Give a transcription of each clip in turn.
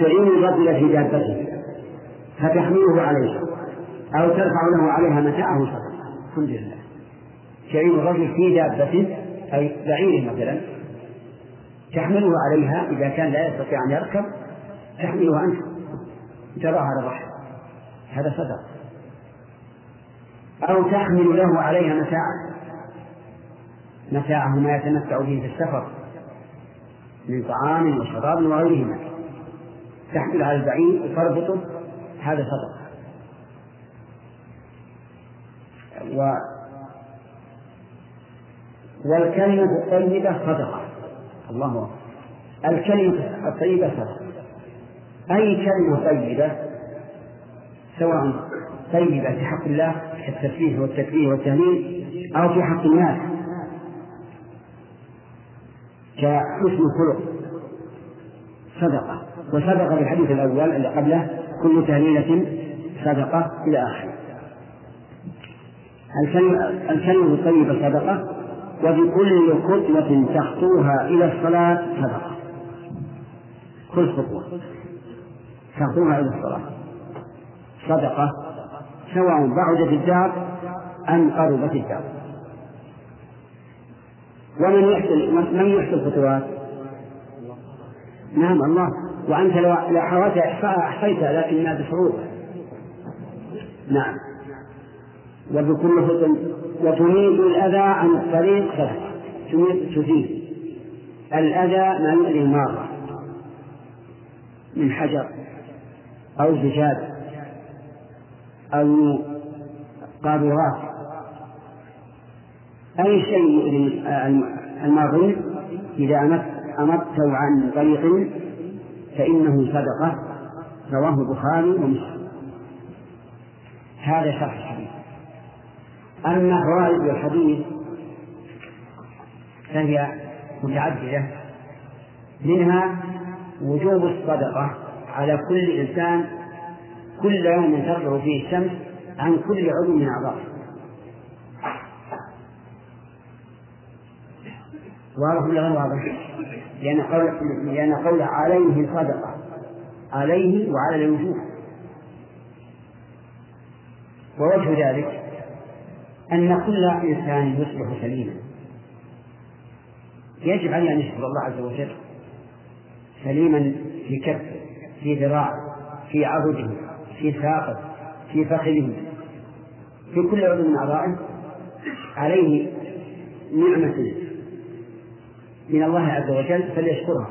تعين الرجل في دابته فتحمله عليها أو ترفع له عليها متاعه صدقة الحمد لله. تعين الرجل في دابته أي بعيره مثلا تحمله عليها إذا كان لا يستطيع أن يركب تحمله أنت. تراه على الرحل هذا صدق. أو تحمل له عليها متاعا متاعه ما يتمتع به في السفر من طعام وشراب وغيرهما. تحمل على البعير وتربطه هذا صدق و والكلمة الطيبة صدقة. الله أكبر. الكلمة الطيبة صدقة. أي كلمة طيبة؟ سواء طيبة في حق الله كالتسبيح والتكبير والتهليل أو في حق الناس. كحسن الخلق. صدقة. وصدقة في الحديث الأول اللي قبله كل تهليلة صدقة إلى آخره الكلمة الطيبة صدقة وبكل خطوة تخطوها إلى الصلاة صدقة. كل خطوة. تخطوها إلى الصلاة. صدقة سواء بعدت الدار أم قربت الدار. ومن يحسن من يحسن الخطوات؟ نعم الله. وأنت لو حاولت إحصاء أحصيتها لكنها بشروط. نعم. وبكل خطوة وتميت الأذى عن الطريق صدقة تميت تزيل الأذى ما يؤذي المارة من حجر. أو زجاج. أو قاذورات أي شيء يؤذي المارين إذا أمرته عن طريق فإنه صدقة رواه البخاري ومسلم. هذا شرح الحديث. أما فوائد الحديث فهي متعددة. منها وجوب الصدقة على كل إنسان كل يوم تطلع فيه الشمس عن كل عضو من أعضائه. واضح ولا غير واضح؟ لأن قول لأن قول عليه صدقة. عليه وعلى الوجوه. ووجه ذلك أن كل إنسان يصبح سليما. يجب عليه أن يشكر الله عز وجل سليما في كفه في ذراعه في عضده في ساقه في فخذه. في كل عضو من أعضائه عليه نعمة من الله عز وجل فليشكرها.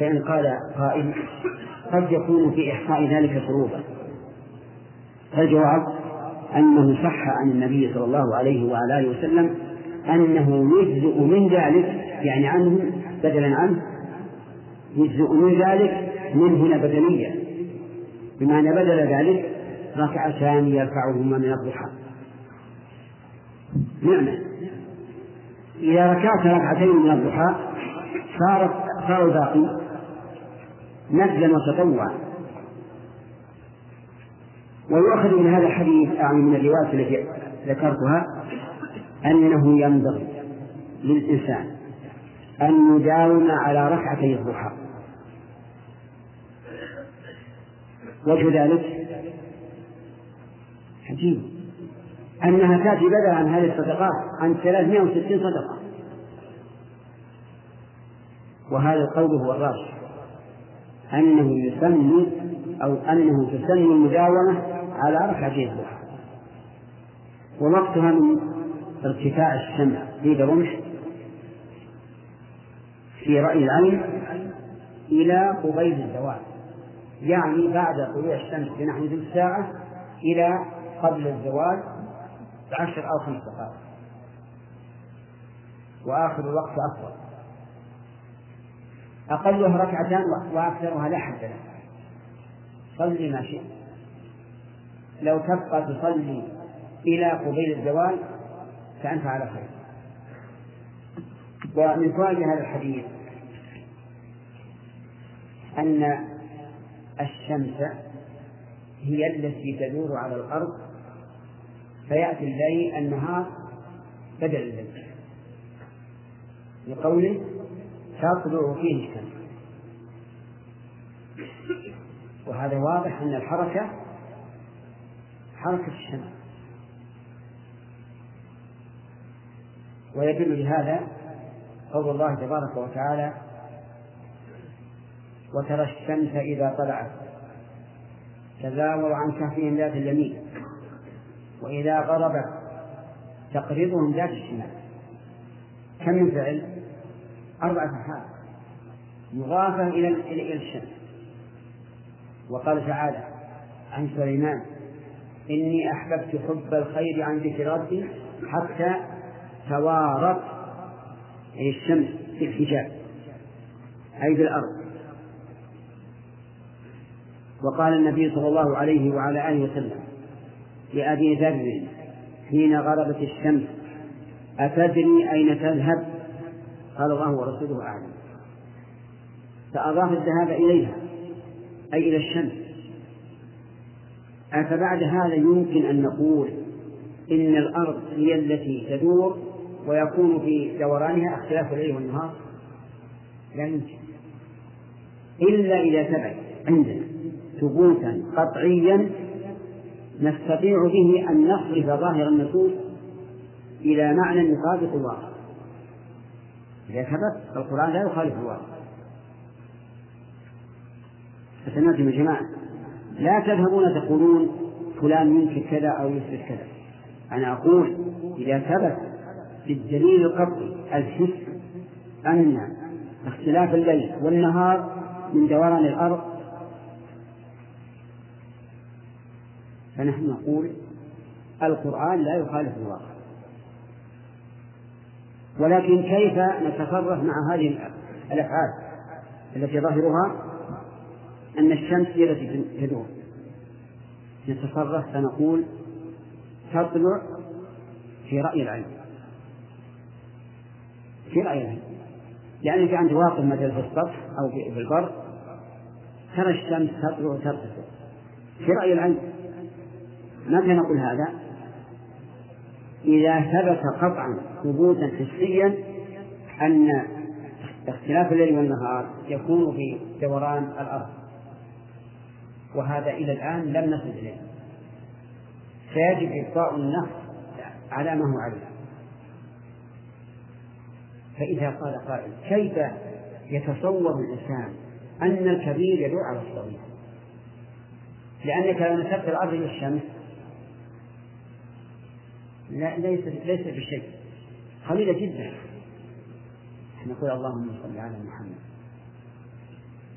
فإن قال قائل قد يكون في إحصاء ذلك شروطا فالجواب أنه صح عن النبي صلى الله عليه وعلى آله وسلم أنه يجزئ من ذلك يعني عنه بدلا عنه يجزئ من ذلك من هنا بدنية بمعنى بدل ذلك ركعتان يرفعهما من الضحى. نعمة. إذا ركعت ركعتين من الضحى صارت صار الباقي. نفلا وتطوعا. ويؤخذ من هذا الحديث يعني من الروايات التي ذكرتها أنه ينبغي للإنسان أن يداوم على ركعتي الضحى. وجه ذلك عجيب. أنها تأتي بدلا عن هذه الصدقات عن 360 صدقة. وهذا القول هو الراجح. أنه يسمي أو أنه تسمي المداومة على ركعتي الضحى ووقتها من ارتفاع الشمس في برمش في رأي العين إلى قبيل الزوال. يعني بعد طلوع الشمس بنحو ثلث ساعة إلى قبل الزوال بعشر أو خمس دقائق. وآخر الوقت أطول. أقلها ركعتان وأكثرها لا حد له صلي ما شئت. لو تبقى تصلي إلى قبيل الزوال فأنت على خير. ومن فوائد هذا الحديث أن الشمس هي التي تدور على الأرض فيأتي الليل النهار بدل الليل. لقوله تطلع فيه الشمس وهذا واضح أن الحركة حركة الشمس ويدل لهذا قول الله تبارك وتعالى وترى الشمس إذا طلعت. تزاور عن كهفهم ذات اليمين. وإذا غربت تقرضهم ذات الشمال كم من فعل؟ أربعة أفعال مضافة إلى إلى الشمس. وقال تعالى عن سليمان إني أحببت حب الخير عن ذكر ربي حتى توارت الشمس في الحجاب أي في الأرض. وقال النبي صلى الله عليه وعلى آله وسلم لأبي ذر حين غربت الشمس. أتدري أين تذهب؟ قال الله ورسوله أعلم. فأضاف الذهاب إليها أي إلى الشمس. أفبعد هذا يمكن أن نقول إن الأرض هي التي تدور ويكون في دورانها اختلاف الليل والنهار؟ لا يمكن. إلا إذا ثبت عندنا ثبوتا قطعيا نستطيع به أن نصرف ظاهر النصوص إلى معنى يطابق الواقع إذا ثبت القرآن لا يخالف الواقع فسمعتم يا جماعة؟ لا تذهبون تقولون فلان ينكر كذا أو يثبت كذا. أنا أقول إذا ثبت بالدليل القطعي الحس أن اختلاف الليل والنهار من دوران الأرض فنحن نقول القرآن لا يخالف الواقع. ولكن كيف نتصرف مع هذه الأفعال التي ظاهرها؟ أن الشمس هي التي تدور نتصرف فنقول تطلع في رأي العلم في رأي العلم لأنك أنت واقف مثلا في السطح أو في البر ترى الشمس تطلع وترتفع. في رأي العلم متى نقول هذا؟ إذا ثبت قطعا ثبوتا حسيا أن اختلاف الليل والنهار يكون في دوران الأرض. وهذا إلى الآن لم نصل إليه. فيجب إبقاء النص على ما هو عليه. فإذا قال قائل كيف يتصور الإنسان أن الكبير يدور على الصغير؟ لأنك لو نسبت الأرض إلى الشمس لا ليس ليس بشيء. قليلة جدا. نقول اللهم صل على محمد.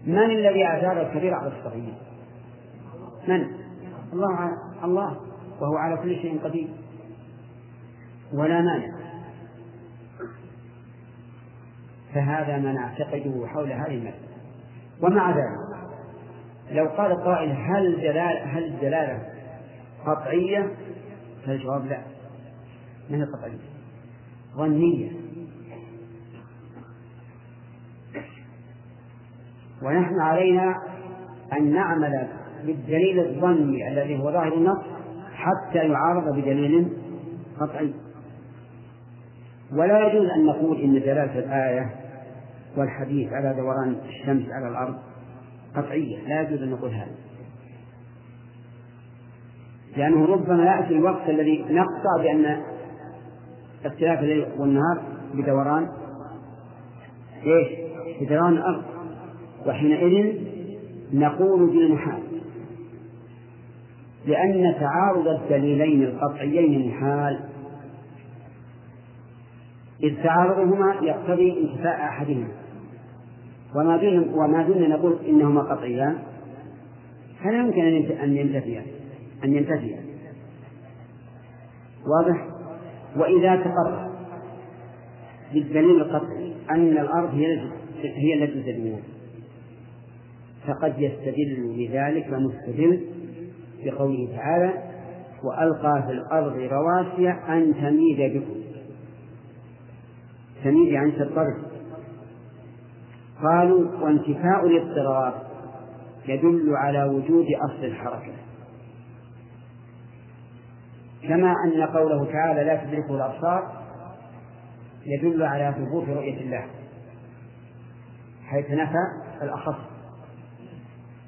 من الذي أثار الكبير على الصغير؟ من؟ الله على الله. وهو على كل شيء قدير. ولا مانع. فهذا ما نعتقده حول هذه المسألة. ومع ذلك لو قال قائل هل دلالة هل الدلالة قطعية؟ فالجواب لا. ما هي ظنية ونحن علينا أن نعمل بالدليل الظني الذي هو ظاهر النص حتى يعارض بدليل قطعي. ولا يجوز أن نقول إن دلالة الآية والحديث على دوران الشمس على الأرض قطعية. لا يجوز أن نقول هذا. لأنه ربما يأتي الوقت الذي نقطع بأن اختلاف الليل والنهار بدوران إيش؟ بدوران الأرض. وحينئذ نقول بالمحال لأن تعارض الدليلين القطعيين محال. إذ تعارضهما يقتضي انتفاء أحدهما. وما دون وما دون نقول إنهما قطعيان. فلا يمكن أن ينتفيا؟ أن ينتفيا. واضح؟ وإذا تقرر بالدليل القطعي أن الأرض هي هي التي تدور فقد يستدل بذلك مستدل بقوله تعالى وألقى في الأرض رواسي أن تميد بكم. تميد يعني تضطرب. قالوا وانتفاء الاضطراب يدل على وجود أصل الحركة. كما أن قوله تعالى لا تدركه الأبصار يدل على ثبوت رؤية الله حيث نفى الأخص.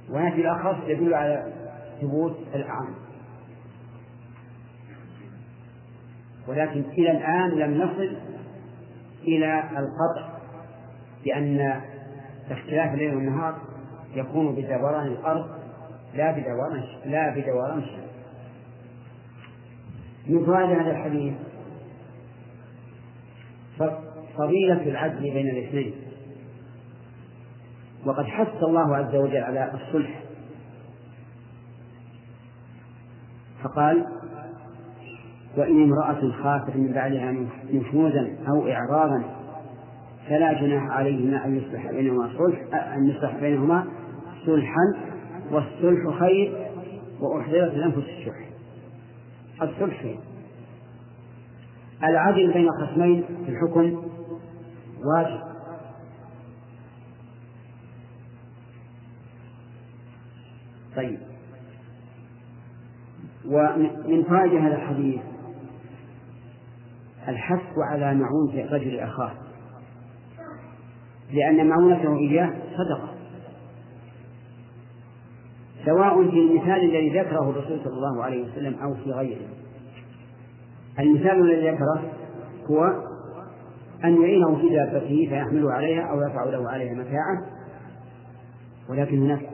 ونفي الأخص يدل على ثبوت الأعم ولكن إلى الآن لم نصل إلى القطع بأن اختلاف الليل والنهار يكون بدوران الأرض لا بدوران لا بدوران الشمس. من فوائد هذا الحديث. فضيلة العدل بين الاثنين. وقد حث الله عز وجل على الصلح. فقال وإن امرأة خافت من بعدها نشوزا أو إعراضا فلا جناح عليهما أن يصلح بينهما صلح أن يصلح بينهما صلحا والصلح خير وأحضرت الأنفس الشح الصلح. العدل بين خصمين في الحكم واجب. طيب. ومن فائدة هذا الحديث الحث على معونة الرجل أخاه. لأن معونته إياه صدقة. سواء في المثال الذي ذكره الرسول صلى الله عليه وسلم أو في غيره. المثال الذي ذكره هو أن يعينه في دابته فيحمله عليها أو يرفع له عليها متاعه ولكن هناك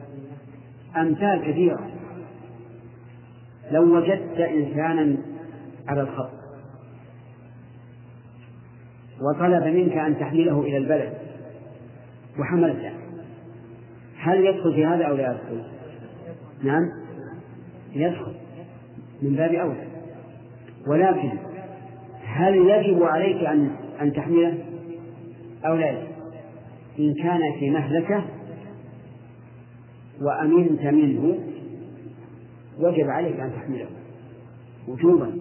أمثال كثيرة. لو وجدت إنسانا على الخط وطلب منك أن تحمله إلى البلد وحملته هل يدخل في هذا أو لا يدخل؟ نعم. يدخل من باب أولى ولكن هل يجب عليك أن أن تحمله أو لا؟ يجب؟ إن كان في مهلكة وأمنت منه وجب عليك أن تحمله وجوبا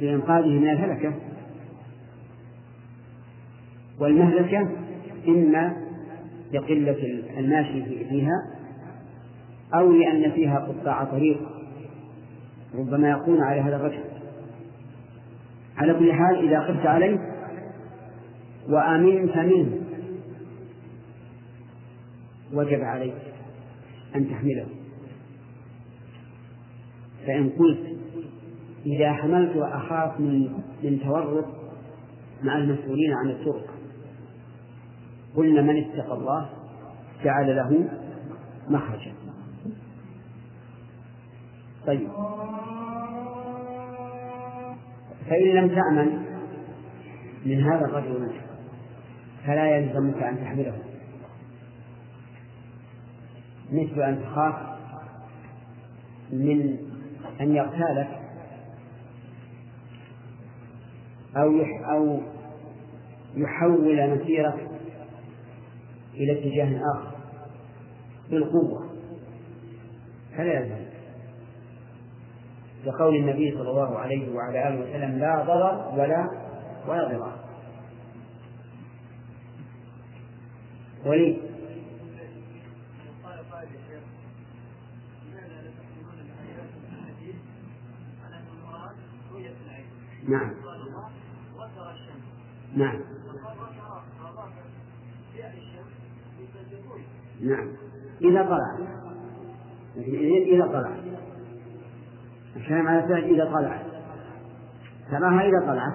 لإنقاذه من الهلكة والمهلكة إما لقلة الماشي فيها أو لأن فيها قطاع طريق. ربما يكون على هذا الرجل على كل حال إذا خفت عليه وأمنت منه وجب عليك أن تحمله. فإن قلت إذا حملت وأخاف من من تورط مع المسؤولين عن الطرق قلنا من اتقى الله جعل له مخرجا. طيب. فإن لم تأمن من هذا الرجل فلا يلزمك أن تحمله. مثل أن تخاف من أن يغتالك أو أو يحول مسيرك إلى اتجاه آخر بالقوة فلا يلزم لقول النبي صلى الله عليه وعلى آله وسلم لا ضرر ولا ولا ضرار ولي نعم. نعم. نعم. إذا طلعت إذا طلعت الكلام على الثلج إذا طلعت تراها إذا طلعت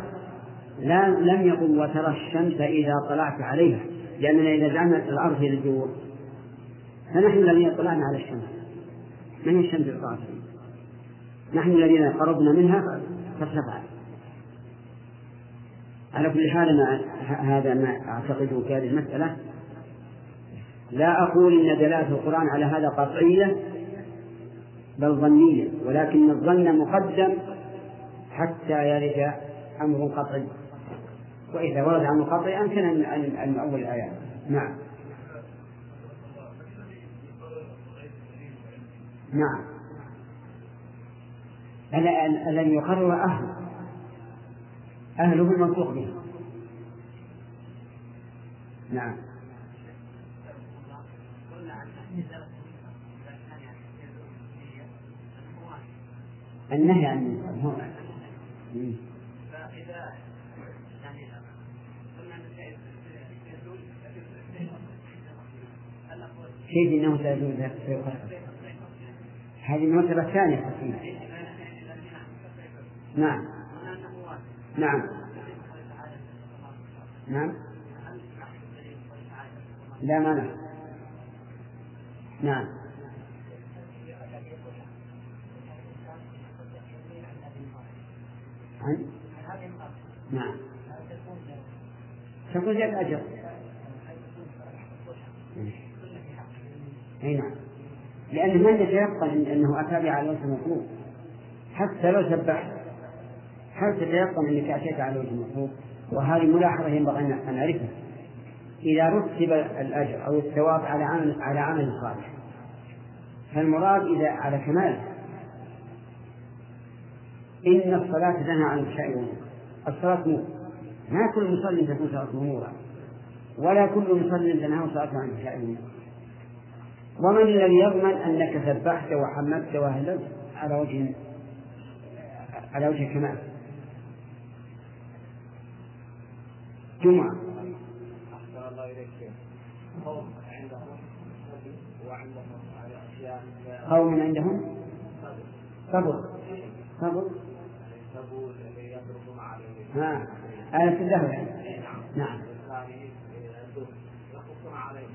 لا لم يقل وترى الشمس إذا طلعت عليها لأننا إذا جعلنا الأرض هي الجو فنحن الذين طلعنا على الشمس. من الشمس اللي طلعت؟ نحن الذين قربنا منها فارتفعت. على كل حال أنا هذا ما أعتقده في هذه المسألة. لا أقول إن دلالة القرآن على هذا قطعية. بل ظنية ولكن الظن مقدم حتى يرد أمر قطعي. وإذا ورد أمر قطعي أمكن أن نؤول الآيات. نعم. نعم. الذي يقرر أهله أهله المنطوق به نعم. النهي عن المنكر كيف إنه سيخفف هذه المرتبة الثانية نعم. نعم. نعم. لا مانع. نعم نعم. تكون زيادة أجر أي نعم. لأنه من يتيقن أنه أتى بها على وجه المطلوب حتى لو سبحت هل تتيقن أنك أتيت على وجه المطلوب وهذه ملاحظة ينبغي أن نعرفها. إذا رتب الأجر أو الثواب على عمل على عمل صالح. فالمراد إذا على كمال إن الصلاة تنهى عن الفحشاء والمنكر. الصلاة نور ما كل مصلي تكون صلاته نورا ولا كل مصلي تنهى صلاته عن الفحشاء والمنكر. ومن الذي يضمن أنك سبحت وحمدت وهللت على وجه على وجه الكمال. جمعة. أحسن الله إليك قوم عندهم وعندهم أشياء. قوم عندهم؟ صبر. صبر. ها. آية الله نعم. يخصون عليه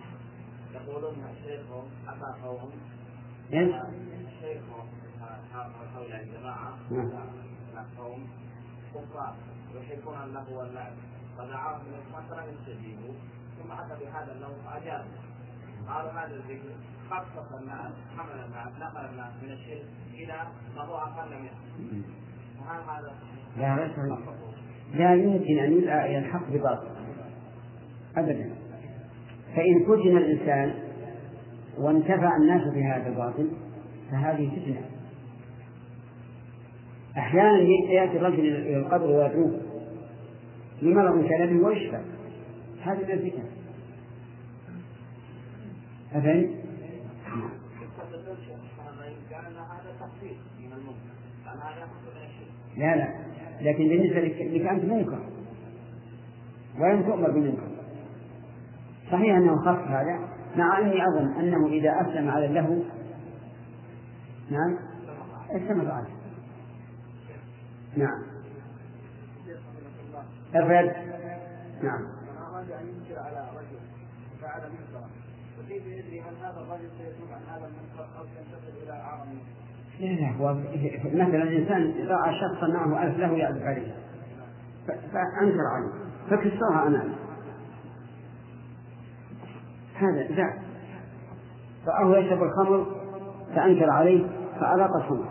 يقولون شيخهم أتى قوم شيخهم حول الجماعة قوم كفار يحبون اللهو واللعب فدعاهم مثلا يستجيبوا ثم اتى بهذا النوع فاجاب قالوا هذا الذكر خصص الناس حمل الناس نقل الناس من الشرك إلى ما هو أقل منه وهل هذا لا ليس لا يمكن أن يدعى إلى الحق بباطل. ابدا. فإن فتن الإنسان وانتفع الناس بهذا الباطل فهذه فتنة. أحيانا يأتي الرجل إلى القبر ويدعوه. لمرض به ويشفى هذه من الفتن أفهم؟ لا لا. لكن بالنسبة لك أنت منكر. ولم تؤمر بالمنكر صحيح أنه خف هذا مع أني أظن أنه إذا أسلم على اللهو نعم استمر عليه. نعم. أفد نعم. أراد أن ينكر على رجل فعل منكرا. وكيف يدري هل هذا الرجل سيتوب عن هذا المنكر أو سينتقل إلى أعظم لا لا هو مثلا الإنسان رأى شخصا معه ألف له يعزف عليه. فأنكر عليه. فكسرها أمامه هذا ذاك رآه يشرب الخمر فأنكر عليه فألاق الخمر.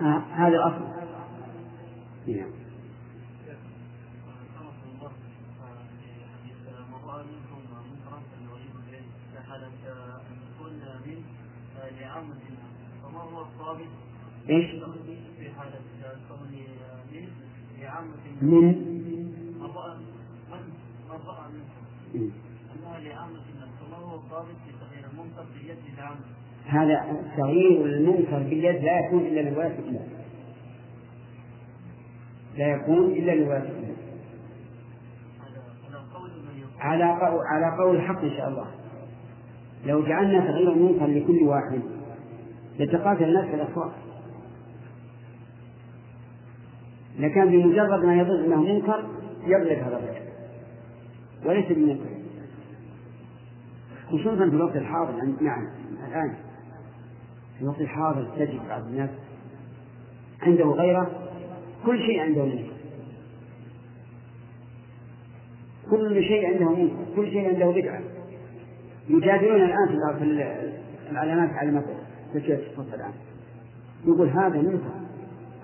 آه هذا الأصل. نعم فما هو الصابت إيش؟ من؟ هذا تغيير المنكر باليد لا يكون إلا لولاية الإمام لا يكون إلا لولاية الإمام على قول على قول الحق إن شاء الله. لو جعلنا تغيير المنكر لكل واحد. لتقاتل الناس في الأسواق لكان بمجرد ما يظن أنه منكر يغلب هذا الرجل. وليس بمنكر. خصوصا في الوقت الحاضر نعم الآن. في الوقت الحاضر تجد بعض الناس عنده غيرة كل شيء عنده منكر. كل شيء عنده منكر كل شيء عنده بدعة. يجادلون الآن في العلامات علامات تشير الصف الآن يقول هذا منكر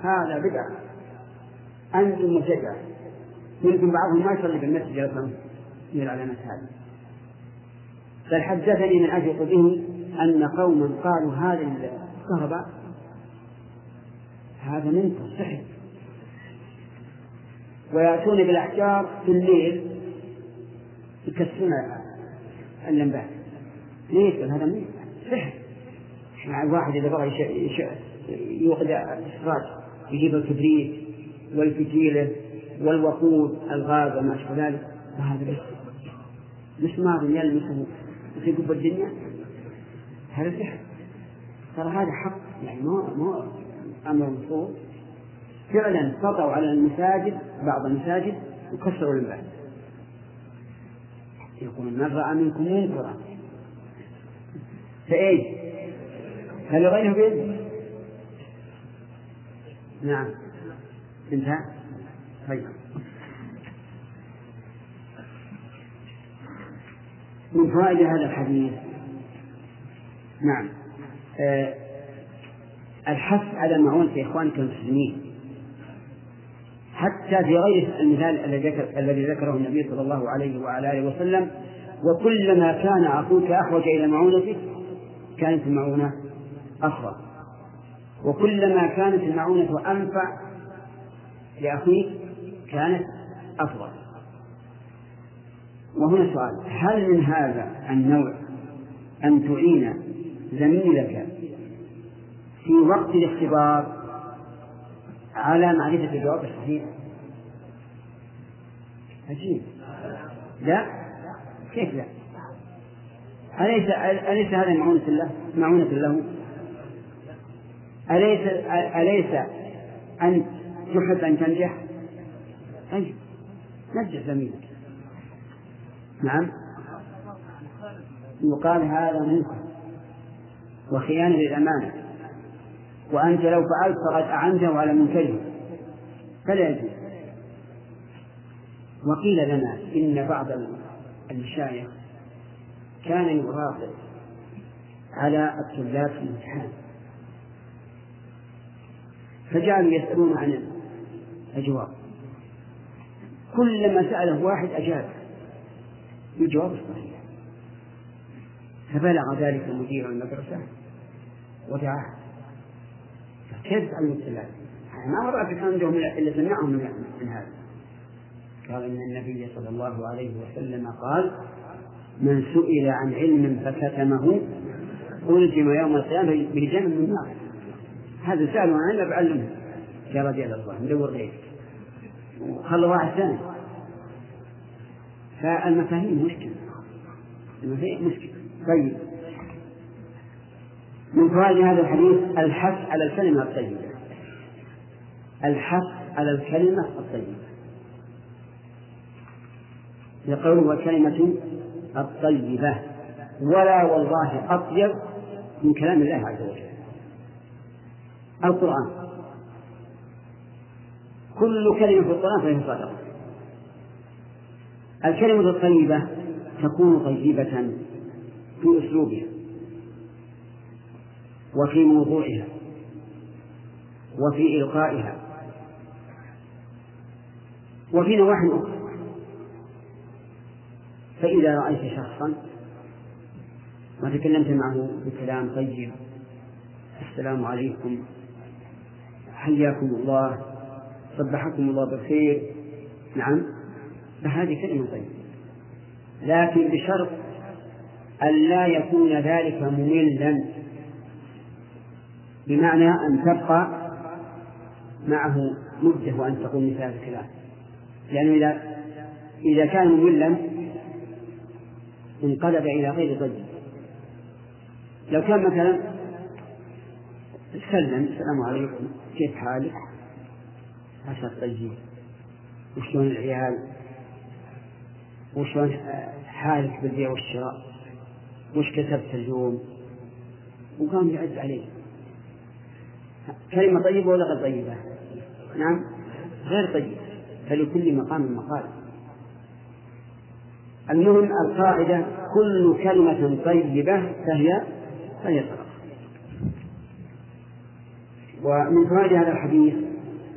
هذا بدعة. أنتم مبتدعة يمكن بعضهم ما يصلي بالمسجد أصلا من العلامات هذه بل حدثني من أجل به أن قوما قالوا هذه الكهرباء. هذا منكر سحر ويأتون بالأحجار في الليل. يكسرون اللمبات ليش؟ هذا منكر سحر مع الواحد إذا بغى يوقد السراج يجيب الكبريت والفتيلة والوقود الغاز وما أشبه ذلك وهذا بس. مسمار يلمسه في قبة الدنيا؟ هذا سحر. ترى هذا حق يعني مو مو أمر مفروض. فعلا سطوا على المساجد بعض المساجد وكسروا الباب. يقول من رأى منكم منكرا. فإيش؟ فلغيره بإذنه نعم. انتهى. طيب. من فوائد هذا الحديث؟ نعم. آه الحث على معونة إخوانك المسلمين. حتى في غير المثال الذي ذكره النبي صلى الله عليه وعلى آله وسلم وكلما كان أخوك أحوج إلى معونتك كانت المعونة أفضل. وكلما كانت المعونة أنفع لأخيك كانت أفضل. وهنا سؤال هل من هذا النوع أن تعين زميلك في وقت الاختبار على معرفة الجواب الصحيح؟ عجيب لا؟ كيف لا؟ أليس أليس هذا معونة له معونة له؟ أليس أليس أن تحب أن تنجح؟ طيب نجح زميلك. نعم. يقال هذا منكر وخيانة للأمانة. وأنت لو فعلت فقد أعنته على منكره. فلا يجوز. وقيل لنا إن بعض المشايخ كان يراقب على الطلاب في الامتحان. فجعلوا يسألون عن الجواب كلما سأله واحد أجاب. بالجواب الصحيح. فبلغ ذلك مدير المدرسة ودعاه. كيف تسأل الطلاب؟ ما مرة عندهم إلا سمعهم من هذا. قال إن النبي صلى الله عليه وسلم قال من سئل عن علم فكتمه ألزم يوم القيامة بجنب النار. هذا سألوا عن علم بعلمه يا رجال الله ندور غيرك وخلوا واحد ثاني. فالمفاهيم مشكلة. المفاهيم مشكلة. طيب. من فوائد هذا الحديث الحث على الكلمة الطيبة. الحث على الكلمة الطيبة. يقول والكلمة الطيبة. ولا والله أطيب من كلام الله عز وجل. القرآن. كل كلمة في القرآن فهي صادقة. الكلمة الطيبة تكون طيبة في أسلوبها وفي موضوعها وفي إلقائها وفي نواحي أخرى. فإذا رأيت شخصا وتكلمت معه بكلام طيب السلام عليكم. حياكم الله صبحكم الله بالخير. نعم فهذه كلمة طيبة. لكن بشرط أن لا يكون ذلك مملا بمعنى أن تبقى معه مدة وأن تقول مثل هذا الكلام. لأنه إذا إذا كان مملا انقلب إلى غير طيب لو كان مثلا سلم السلام عليكم كيف حالك؟ عسى طيب وشلون العيال؟ وشلون حالك بالبيع والشراء؟ وش كتبت اليوم؟ وقام يعد عليه كلمة طيبة ولا غير طيبة؟ نعم غير طيبة فلكل مقام مقال المهم القاعدة كل كلمة طيبة فهي فهي صدقة ومن فوائد هذا الحديث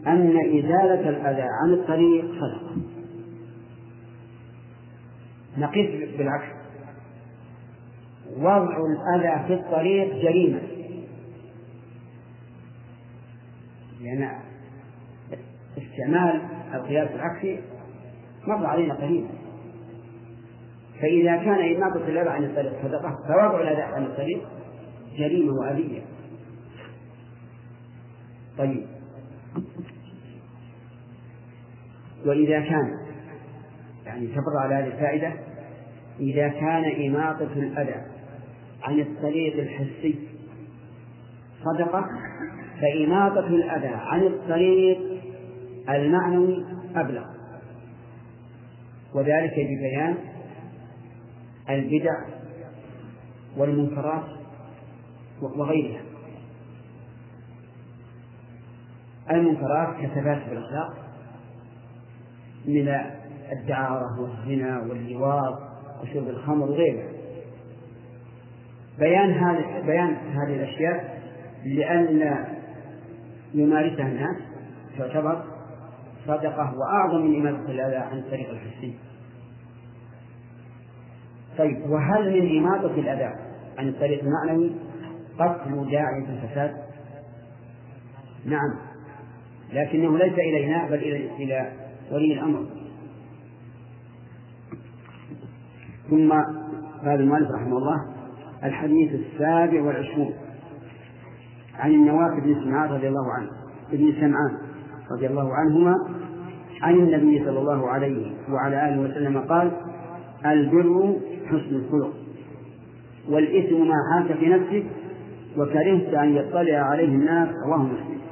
أن إزالة الأذى عن الطريق صدقة. نقيس بالعكس. وضع الأذى في الطريق جريمة. لأن استعمال القياس العكسي مر علينا قليلا. فإذا كان إماطة الأذى عن الطريق صدقة فوضع الأذى عن الطريق جريمة وأذية. طيب. وإذا كان يعني تبر على هذه الفائدة إذا كان إماطة الأذى عن الطريق الحسي صدقة فإماطة الأذى عن الطريق المعنوي أبلغ. وذلك ببيان البدع والمنكرات وغيرها. المنكرات كثبات الأخلاق من الدعارة والزنا واللواط وشرب الخمر وغيرها. بيان هذه بيان هذه الأشياء لأن يمارسها الناس تعتبر صدقة وأعظم من إماتة الأذى عن الطريق الحسي طيب وهل من إماطة الأذى عن الطريق المعنوي قتل داعية الفساد؟ نعم. لكنه ليس إلينا بل إلى ولي الأمر. ثم قال المؤلف رحمه الله الحديث السابع والعشرون. عن النواس بن سمعان رضي الله عنه ابن سمعان رضي الله عنهما عن النبي صلى الله عليه وعلى آله وسلم قال البر حسن الخلق والإثم ما حاك في نفسك وكرهت أن يطلع عليه الناس رواه مسلم.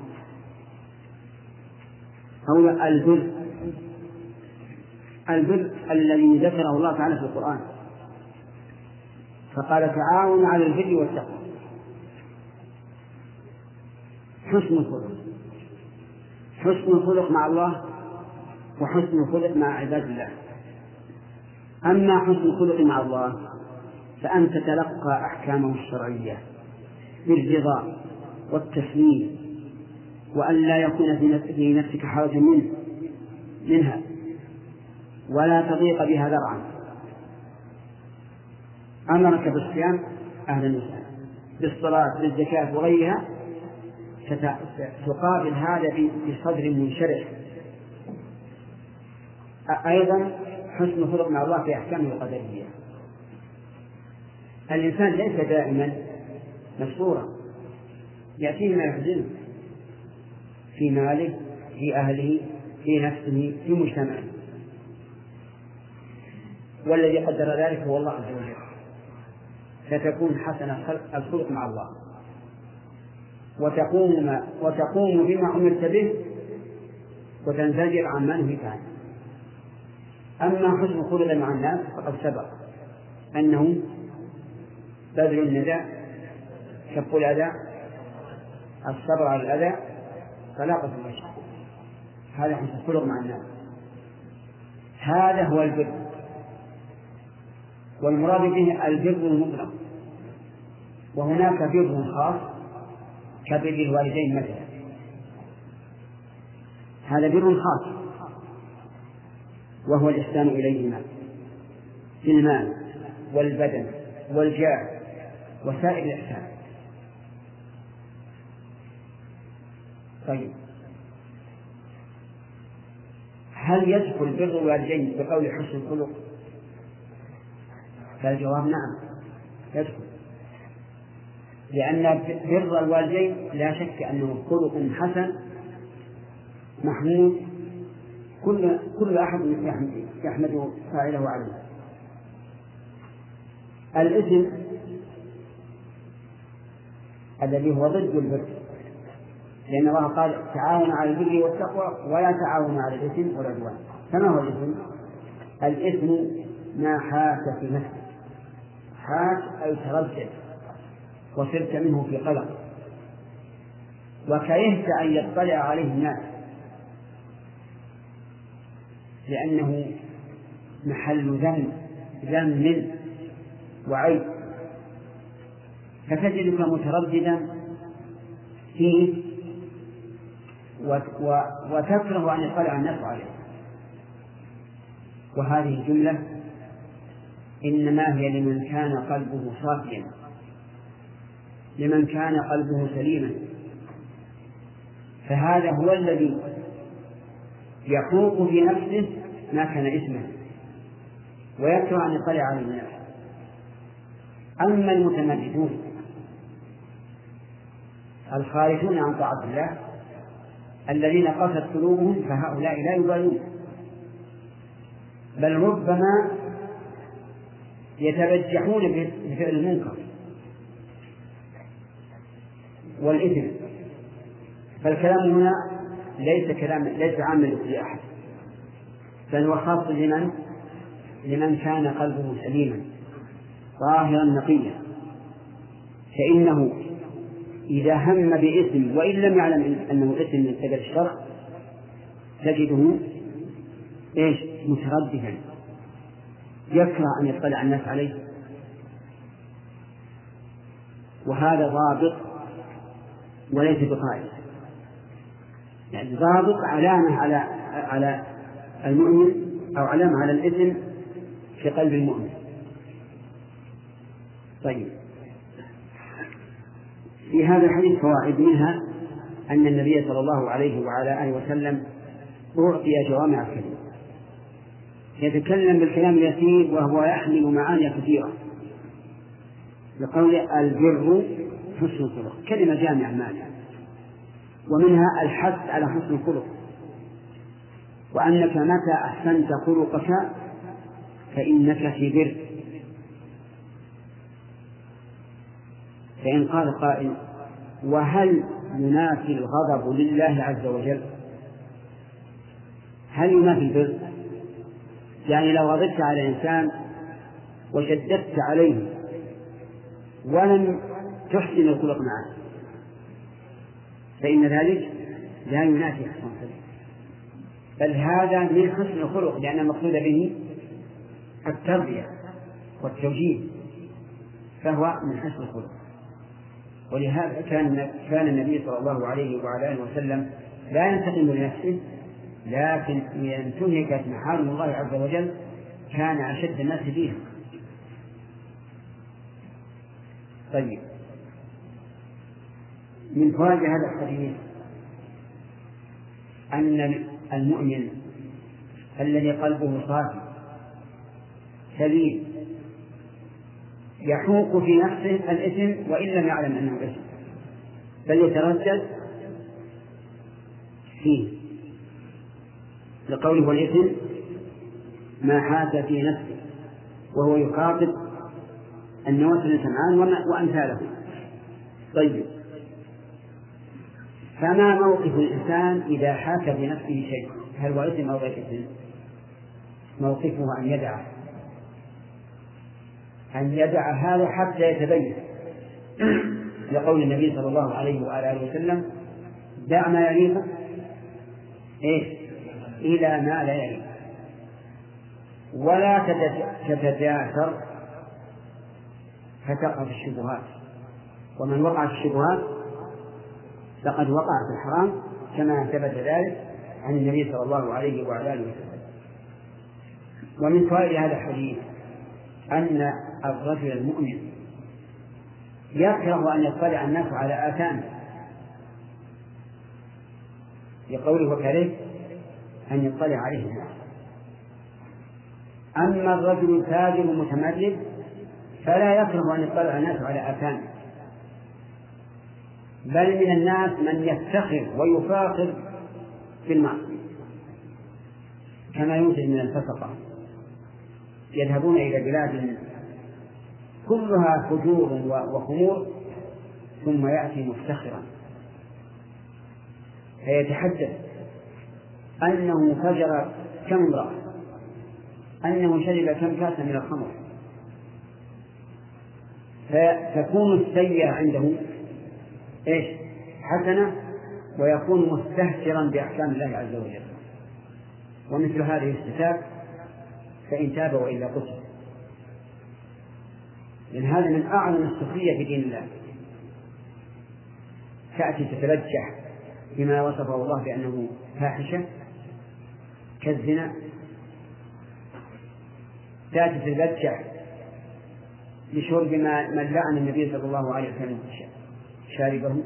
هو البر. البر الذي ذكره الله تعالى في القرآن. فقال تعاون على البر والتقوى. حسن الخلق. حسن الخلق مع الله وحسن الخلق مع عباد الله. أما حسن الخلق مع الله فأن تتلقى أحكامه الشرعية بالرضا والتسليم وأن لا يكون في نفسك حرج منه منها. ولا تضيق بها ذرعا. أمرك بالصيام أهلا وسهلا بالصلاة بالزكاة وغيرها تقابل هذا بصدر منشرح أيضا حسن خلق مع الله في أحكامه القدرية. الإنسان ليس دائما مسرورا يأتيه ما يحزنه. في ماله في أهله في نفسه في مجتمعه. والذي قدر ذلك هو الله عز وجل. فتكون حسن الخلق مع الله. وتقوم ما وتقوم بما أمرت به وتنزجر عن ما نهيت عنه. أما حسن الخلق مع الناس فقد سبق أنه بذل الندى كف الأذى الصبر على الأذى طلاقة الوجه هذا حسن الخلق مع الناس. هذا هو البر. والمراد به البر المطلق. وهناك بر خاص كبر الوالدين مثلا. هذا بر خاص. وهو الإحسان إليهما. في المال والبدن والجاه وسائر الإحسان. طيب. هل يدخل بر الوالدين بقول حسن الخلق؟ فالجواب نعم يدخل لأن بر الوالدين لا شك أنه خلق حسن محمود كل كل أحد يحمد فاعله عليه. الإثم الذي هو ضد البر. لأن الله قال تعاون على البر والتقوى ولا تعاون على الإثم والعدوان فما هو الإثم؟ الإثم ما حاك في نفسك. حاك أي تردد وصرت منه في قلق. وكرهت أن يطلع عليه الناس. لأنه محل ذم ذم وعيب. فتجدك مترددا فيه وتكره أن يطلع الناس عليه. وهذه الجملة إنما هي لمن كان قلبه صافيا. لمن كان قلبه سليما. فهذا هو الذي يحوق في نفسه ما كان إثما. ويكره أن يطلع على الناس أما المتمردون الخارجون عن طاعة الله الذين قست قلوبهم فهؤلاء لا يبالون. بل ربما يتبجحون بفعل المنكر والإثم. فالكلام هنا ليس كلام ليس عاما لكل أحد بل هو خاص لمن لمن كان قلبه سليما طاهرا نقيا. فإنه إذا هم بإثم وإن لم يعلم أنه إثم من قبل الشرع تجده إيش؟ مترددا. يكره أن يطلع الناس عليه. وهذا ضابط وليس بقائد. يعني ضابط علامة على على المؤمن أو علامة على الإثم في قلب المؤمن. طيب. في هذا الحديث فوائد منها أن النبي صلى الله عليه وعلى آله وسلم أعطي جوامع الكلم يتكلم بالكلام اليسير وهو يحمل معاني كثيرة. لقول البر حسن الخلق. كلمة جامعة مانعة ومنها الحث على حسن الخلق. وأنك متى أحسنت خلقك فإنك في بر. فإن قال قائل وهل ينافي الغضب لله عز وجل؟ هل ينافي البر؟ يعني لو غضبت على إنسان وشددت عليه ولم تحسن الخلق معه فإن ذلك لا ينافي حسن الخلق. بل هذا من حسن الخلق لأن المقصود به التربية والتوجيه فهو من حسن الخلق. ولهذا كان كان النبي صلى الله عليه وعلى آله وسلم لا ينتقم لنفسه لكن إذا انتهكت محارم الله عز وجل كان أشد الناس فيها طيب. من فوائد هذا الحديث أن المؤمن الذي قلبه صافي سليم يحوق في نفسه الإثم وإن لم يعلم أنه إثم. بل يتردد فيه. لقوله والإثم ما حاك في نفسه وهو يخاطب النواس بن سمعان وأمثاله طيب. فما موقف الإنسان إذا حاك في نفسه شيء؟ هل هو إثم أو غير إثم؟ موقفه أن يدعه. أن يدع هذا حتى يتبين لقول النبي صلى الله عليه وآله وسلم دع ما يليق إيش إلى ما لا يليق. ولا تتجاسر فتقع في الشبهات. ومن وقع في الشبهات فقد وقع في الحرام كما ثبت ذلك عن النبي صلى الله عليه وعلى آله وسلم. ومن فوائد هذا الحديث أن الرجل المؤمن. يكره أن يطلع الناس على آثامه لقوله وكره أن يطلع عليه الناس. أما الرجل التاجر المتمرد فلا يكره أن يطلع الناس على آثامه بل من الناس من يفتخر ويفاخر في المعصية. كما يوجد من الفسقة. يذهبون إلى بلاد كلها فجور وخمور ثم يأتي مفتخرا. فيتحدث أنه فجر كم امرأة؟ أنه شرب كم كاسا من الخمر؟ فتكون السيئة عنده إيش؟ حسنة ويكون مستهترا بأحكام الله عز وجل. ومثل هذه الصفات فإن تاب وإلا قتل. لأن هذا من أعظم السخرية في دين الله تأتي تتبجح بما وصفه الله بأنه فاحشة كالزنا تأتي تتبجح بشرب ما من لعن النبي صلى الله عليه وسلم شاربه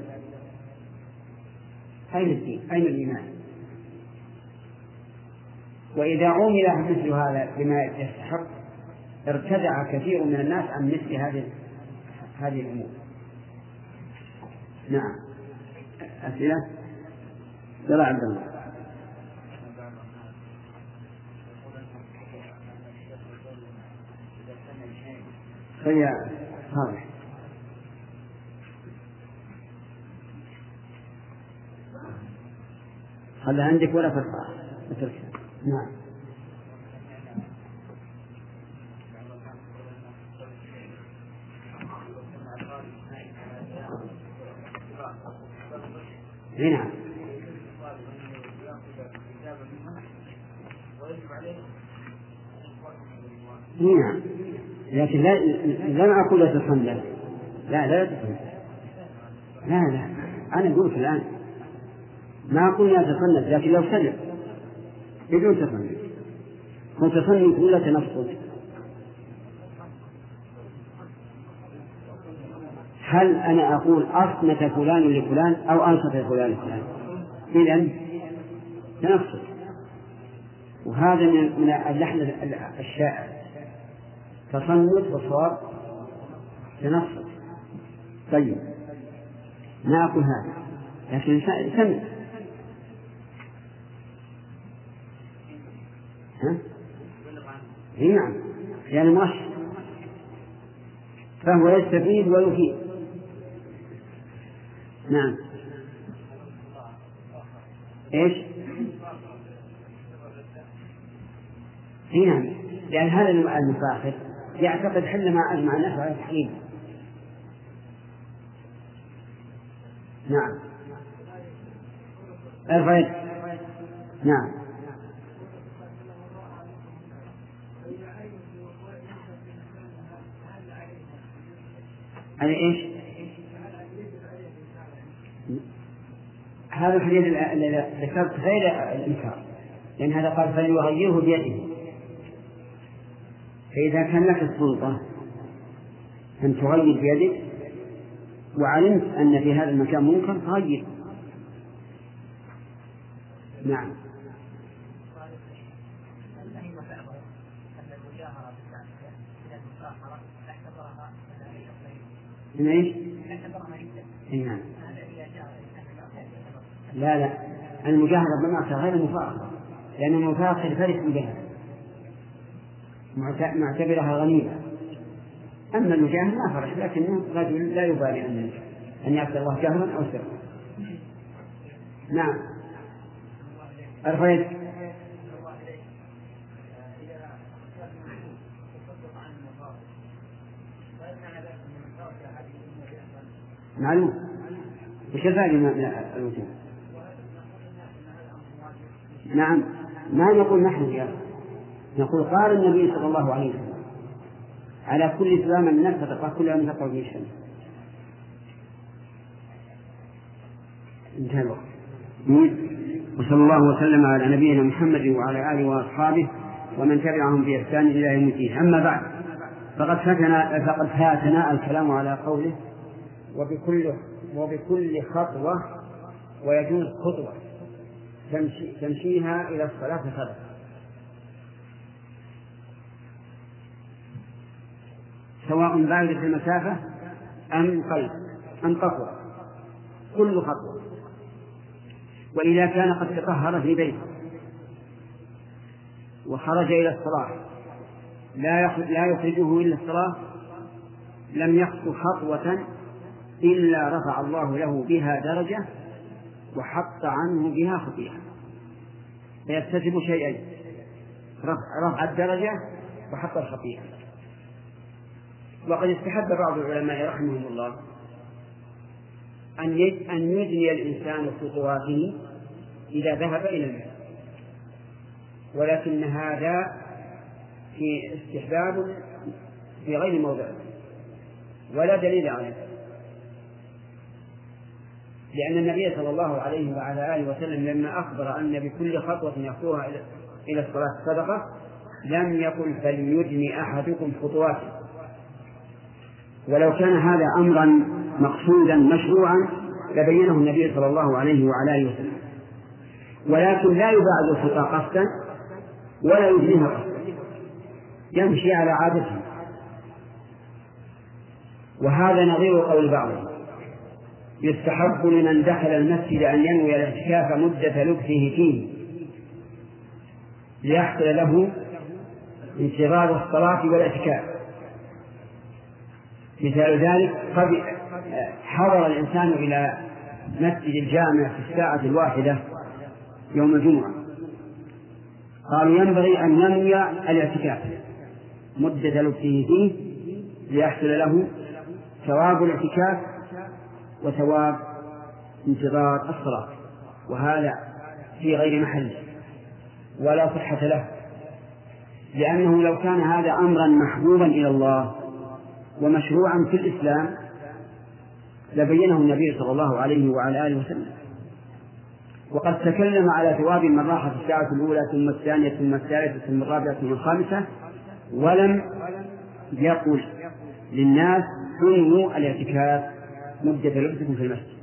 أين الدين؟ أين الإيمان؟ وإذا عمل مثل هذا بما يستحق ارتدع كثير من الناس عن مثل هذه هذه الأمور. نعم. أسئلة؟ لا عبد الله. طيب، فهي هذا عندك ولا فرصة نعم. نعم. نعم. لكن لا لم أقول لا تصلى لا لا تصلى لا لا. أنا قلت الآن. ما قلنا تصنف لكن لو سلم بدون تصنف متصنف ولا تنصت هل أنا أقول أصمت فلان لفلان أو أنصت فلان لفلان؟ إذا تنصت. وهذا من اللحن الشائع. تصنف والصواب تنصت. طيب. ما أقول هذا. لكن سمع. ها؟ نعم. يعني مرشد فهو يستفيد ويفيد. نعم. إيش؟ إي نعم. لأن هذا المفاخر يعتقد حل ما أجمع الناس على تحريمه نعم. ارفع نعم. على إيش؟ هذا الحديث الذي ذكرت غير الإنكار لأن هذا قال فليغيره بيده. فإذا كان لك السلطة أن تغير بيدك وعلمت أن في هذا المكان منكر فغير نعم. من إيش؟ نعم. لا لا. المجاهرة بالمعصية غير المفاخرة لأن المفاخر فرح بها. معتبرها غنيمة. أما المجاهر ما فرح لكنه رجل لا يبالي أن أن يعصي الله جهرا أو سرا. نعم. أرفعت معلوم. وش الفائدة من الوجوب؟ نعم. ما نقول نحن يا نقول قال النبي صلى الله عليه وسلم على كل سلام الناس فتقع كل يوم تقع به الشمس. انتهى الوقت. وصلى الله وسلم على نبينا محمد وعلى آله وأصحابه ومن تبعهم بإحسان إلى يوم الدين. أما بعد فقد فاتنا فقد فاتنا الكلام على قوله وبكل وبكل خطوة ويجوز خطوة. تمشي تمشيها إلى الصلاة صدقة سواء بعدت المسافة أم قلب أم قطوة. كل خطوة. وإذا كان قد تطهر في بيته. وخرج إلى الصلاة. لا لا يخرجه إلا الصلاة. لم يخطو خطوة إلا رفع الله له بها درجة. وحط عنه بها خطيئة. فيكتسب شيئين رفع الدرجة وحط الخطيئة. وقد استحب بعض العلماء رحمهم الله أن أن يجني الإنسان خطواته إذا ذهب إلى المسجد ولكن هذا في استحباب في غير موضعه ولا دليل عليه. لأن النبي صلى الله عليه وعلى آله وسلم لما أخبر أن بكل خطوة يخطوها إلى الصلاة صدقة لم يقل فليدني أحدكم خطواته. ولو كان هذا أمرا مقصودا مشروعا لبينه النبي صلى الله عليه وعلى آله وسلم. ولكن لا يبعد الخطى قصدا ولا يدنيها قصدا. يمشي على عادته. وهذا نظير قول بعضهم. يستحب لمن دخل المسجد أن ينوي الاعتكاف مدة لبثه فيه. ليحصل له انتظار الصلاة والاعتكاف مثال ذلك قد حضر الإنسان إلى مسجد الجامع في الساعة الواحدة يوم الجمعة. قالوا ينبغي أن ينوي الاعتكاف مدة لبسه فيه ليحصل له ثواب الاعتكاف وثواب انتظار الصلاة وهذا في غير محله ولا صحة له لأنه لو كان هذا أمرا محبوبا إلى الله ومشروعا في الإسلام لبينه النبي صلى الله عليه وعلى آله وسلم. وقد تكلم على ثواب من راح في الساعة الأولى ثم الثانية ثم الثالثة ثم الرابعة ثم الخامسة ولم يقل للناس انووا الاعتكاف مدة لبسكم في المسجد.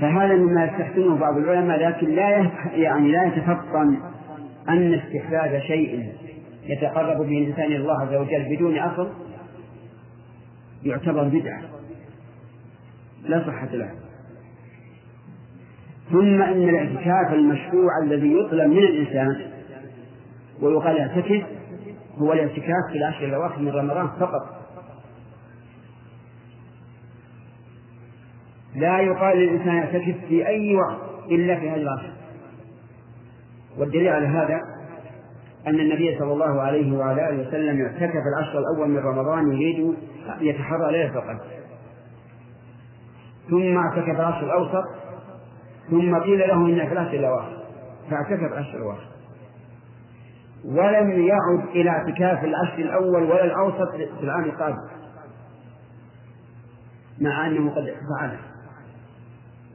فهذا مما يستحسنه بعض العلماء لكن لا يعني لا يتفطن أن استحباب شيء يتقرب به الإنسان إلى الله عز وجل بدون أصل يعتبر بدعة. لا صحة له. ثم إن الاعتكاف المشروع الذي يطلب من الإنسان ويقال اعتكف هو الاعتكاف في العشر الأواخر من رمضان فقط. لا يقال للإنسان يعتكف في أي وقت إلا في هذه العشر والدليل على هذا أن النبي صلى الله عليه وعلى آله وسلم اعتكف العشر الأول من رمضان يريد يتحرى ليلة القدر. ثم اعتكف العشر الأوسط ثم قيل له إن في العشر الأواخر فاعتكف العشر الأواخر ولم يعد إلى اعتكاف العشر الأول ولا الأوسط في العام القادم مع أنه قد فعله.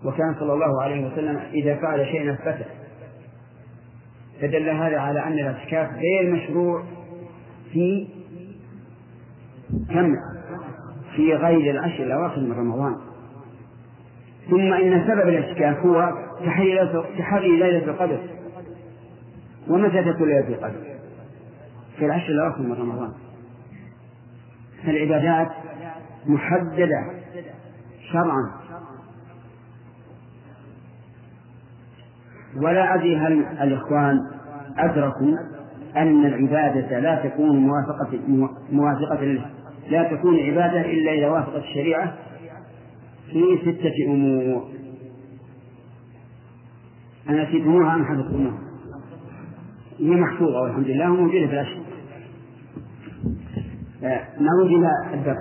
وكان صلى الله عليه وسلم إذا فعل شيئا أثبته فدل هذا على أن الاعتكاف غير مشروع في كم؟ في غير العشر الأواخر من رمضان. ثم إن سبب الاعتكاف هو تحري ليلة القدر. ومتى تكون ليلة القدر؟ في العشر الأواخر من رمضان. فالعبادات محددة شرعا. ولا أدري هل الإخوان أدركوا أن العبادة لا تكون موافقة موافقة لا تكون عبادة إلا إذا وافقت الشريعة في ستة أمور. أنا نسيتموها أم حفظتموها؟ هي محفوظة والحمد لله وموجودة في الأشهر آه، نعود إلى الدرس.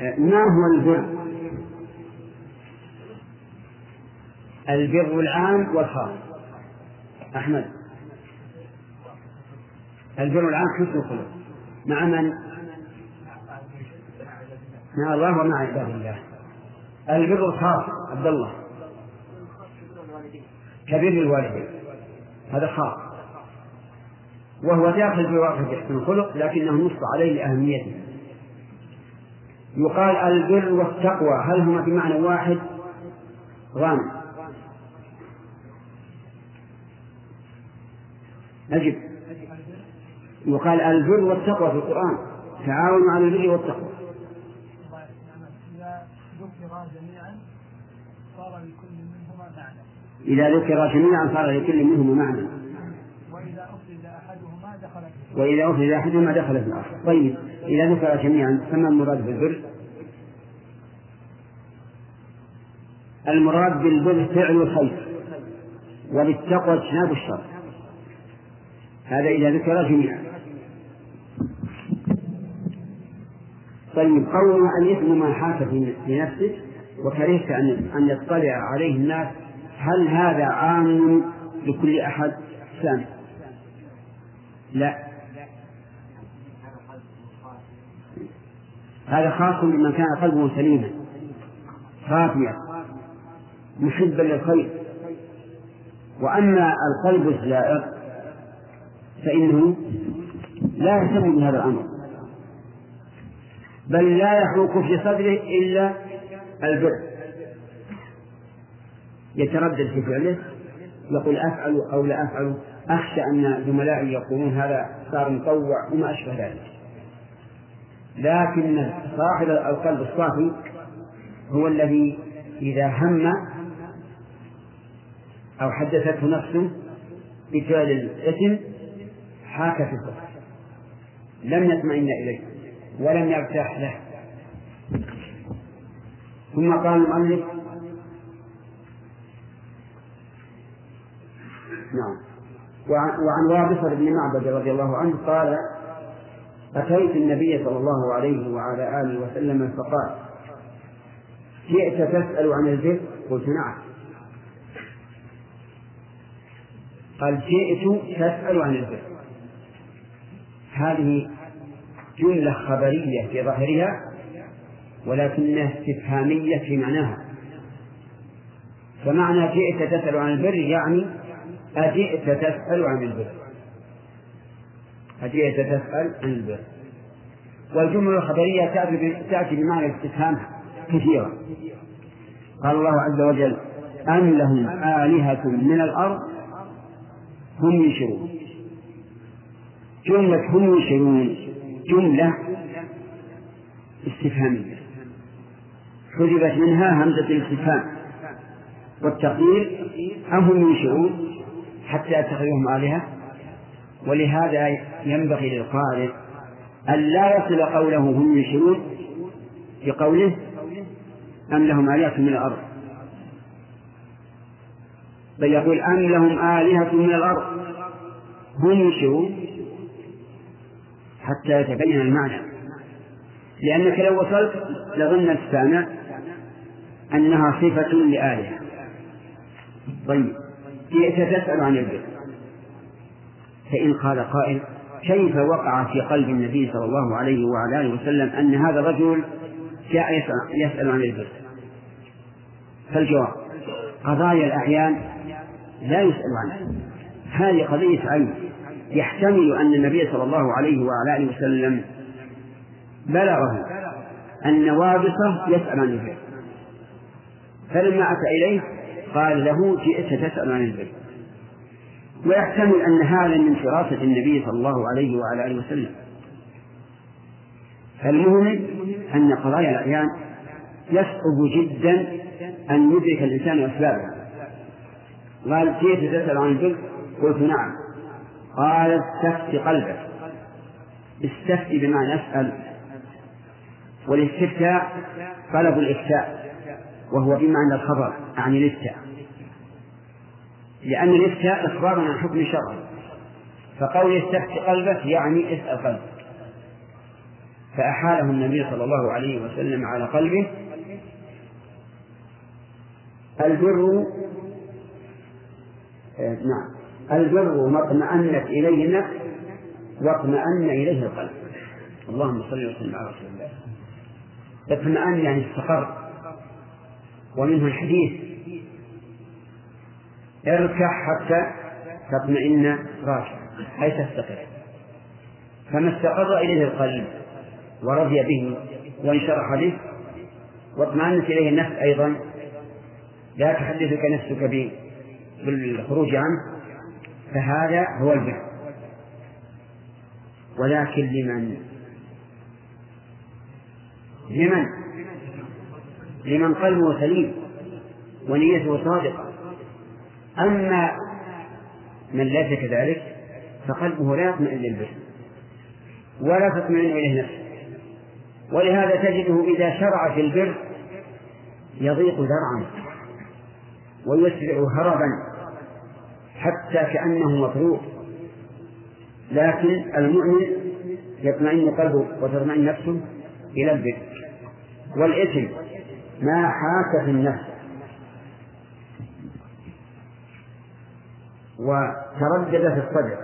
آه، ما هو البر البر العام والخاص أحمد. البر العام حسن الخلق. مع من؟ مع الله ومع عباد الله. البر الخاص عبد الله. كبر الوالدين. هذا خاص. وهو داخل في واقع حسن الخلق لكنه نص عليه لأهميته. يقال البر والتقوى هل هما بمعنى واحد؟ غامض. أجب. يقال البر والتقوى في القرآن. تعاونوا على البر والتقوى. إذا ذكر جميعا صار لكل منهما معنى. وإذا أفرد أحدهما دخل وإذا أفرد أحدهما دخل في الآخر طيب إذا ذكر جميعا فما المراد بالبر؟ المراد بالبر فعل الخير. وبالتقوى اجتناب الشر. هذا إذا ذكر جميعا. طيب قول أن يثم ما حاك في نفسه وكرهت أن أن يطلع عليه الناس هل هذا عام لكل أحد؟ ثاني لا. هذا خاص بمن كان قلبه سليما. خافيا محبا للخير. وأما القلب الزائر فإنه لا يهتم بهذا الأمر. بل لا يحوك في صدره إلا البر. يتردد في فعله يقول أفعل أو لا أفعل أخشى أن زملائي يقولون هذا صار مطوع وما أشبه ذلك. لكن صاحب القلب الصافي هو الذي إذا هم أو حدثته نفسه بفعل الإثم حاك في الكفر لم يطمئن إليه ولم يرتاح له. ثم قال المؤلف نعم. وعن, وابصة بن معبد رضي الله عنه قال أتيت النبي صلى الله عليه وعلى آله وسلم فقال جئت تسأل عن البر؟ قلت نعم. قال جئت تسأل عن البر. هذه جملة خبرية في ظاهرها ولكنها استفهامية في معناها. فمعنى جئت تسأل عن البر يعني أجئت تسأل عن البر. أجئت تسأل عن البر. والجملة الخبرية تأتي بمعنى الاستفهام كثيرا قال الله عز وجل أم لهم آلهة من الأرض؟ هم ينشرون. جملة هم ينشرون جملة استفهامية حذفت منها همزة الاستفهام. والتقدير أم هم ينشرون حتى يتخذوهم آلهة ولهذا ينبغي للقارئ أن لا يصل قوله هم ينشرون بقوله أم لهم آلهة من الأرض. بل يقول أم لهم آلهة من الأرض. هم ينشرون حتى يتبين المعنى. لأنك لو وصلت لظن السامع أنها صفة لآلهة طيب جئت تسأل عن البر فإن قال قائل كيف وقع في قلب النبي صلى الله عليه وعلى آله وسلم أن هذا الرجل جاء يسأل عن البر فالجواب قضايا الأعيان لا يسأل عنها. هذه قضية عين. يحتمل أن النبي صلى الله عليه وعلى آله وسلم بلغه أن وابصة يسأل عن البر فلما أتى إليه قال له جئت تسأل عن البر ويحتمل أن هذا من فراسة النبي صلى الله عليه وعلى آله وسلم. فالمهم أن قضايا الأعيان يصعب جدا أن يدرك الإنسان أسبابها. قال جئت تسأل عن البر قلت نعم. قال استفت قلبك. استفتي بمعنى أسأل. والاستفتاء طلب الإفتاء وهو بمعنى الخبر عن الإفتاء. لأن الإفتاء إخبار عن حكم شرعي فقول استفت قلبك يعني اسأل قلبك. فأحاله النبي صلى الله عليه وسلم على قلبه البر آه، نعم. البر ما اطمأنت إليه النفس واطمأن إليه القلب. اللهم صل وسلم على رسول الله. اطمأن يعني استقر. ومنه الحديث. اركع حتى تطمئن راكع أي تستقر. فما استقر إليه القلب ورضي به وانشرح به واطمأنت إليه النفس أيضا لا تحدثك نفسك بالخروج عنه. فهذا هو البر. ولكن لمن؟ لمن؟ لمن قلبه سليم ونيته صادقة. أما من ليس كذلك فقلبه لا يطمئن للبر ولا تطمئن إليه نفسه ولهذا تجده إذا شرع في البر يضيق ذرعا ويسرع هربا. حتى كأنه مطروق لكن المؤمن يطمئن قلبه وتطمئن نفسه إلى البر والإثم ما حاك في النفس. وتردد في الصدر.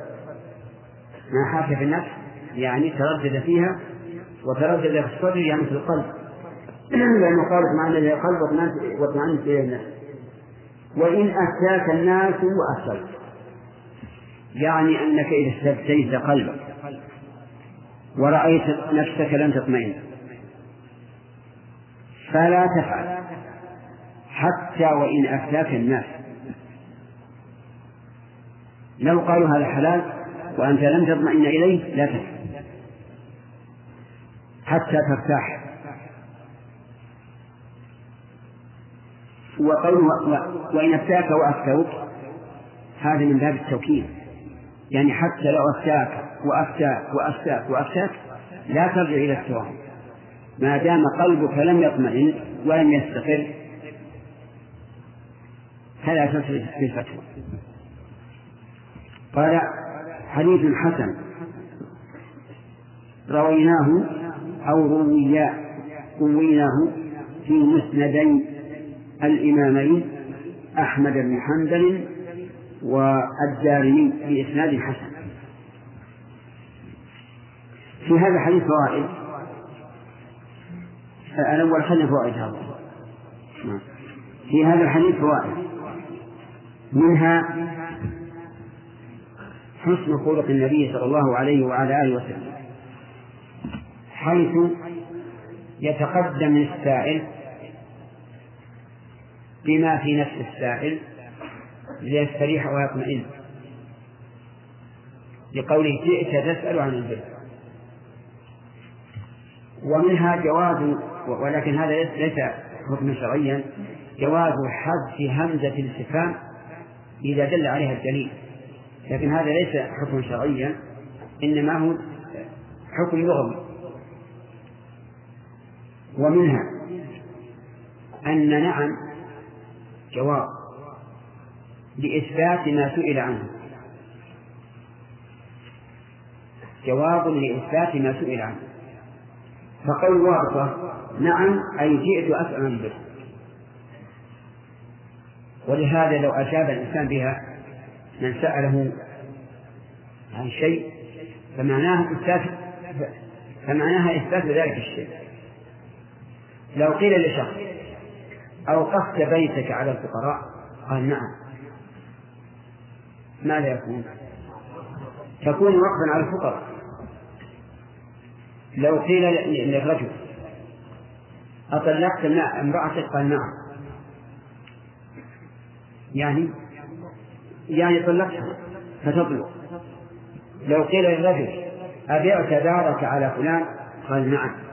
ما حاك في النفس يعني تردد فيها وتردد في الصدر يعني في القلب. لأنه قال اطمأن إلى القلب واطمأنت إلى النفس. وإن أتاك الناس وأسرت يعني أنك إذا استفتيت قلبك ورأيت نفسك لن تطمئن. فلا تفعل. حتى وإن أفتاك الناس. لو قالوا هذا حلال وأنت لم تطمئن إليه لا تفعل. حتى ترتاح. وقوله وإن أفتاك وأفتوك هذا من باب التوكيد. يعني حتى لو أفتاك وأفتاك وأفتاك وأفتاك لا ترجع إلى التوهم ما دام قلبك لم يطمئن ولم يستقر فلا تصل بالفتوى قال حديث حسن. رويناه أو رويا رويناه في مسندي الإمامين أحمد بن حنبل والدارمي بإسناد حسن. في هذا الحديث فوائد. الأول خلينا فوائد هذا. في هذا الحديث فوائد. منها حسن خلق النبي صلى الله عليه وعلى آله وسلم. حيث يتقدم السائل بما في نفس السائل ليستريح ويطمئن. لقوله جئت تسأل عن البر. ومنها جواز ولكن هذا ليس حكما شرعيا جواز حذف همزة الاستفهام إذا دل عليها الدليل. لكن هذا ليس حكما شرعيا إنما هو حكم لغوي. ومنها أن نعم جواب لإثبات ما سئل عنه. جواب لإثبات ما سئل عنه. فقول وارثة نعم أي جئت أسأل به. ولهذا لو أجاب الإنسان بها من سأله عن شيء فمعناه إثبات فمعناها إثبات ذلك الشيء. لو قيل لشخص أوقفت بيتك على الفقراء؟ قال نعم. ماذا يكون؟ تكون وقفا على الفقراء. لو قيل للرجل أطلقت امرأتك؟ قال نعم. يعني؟ يعني طلقتها فتطلق. لو قيل للرجل أبعت دارك على فلان؟ قال نعم.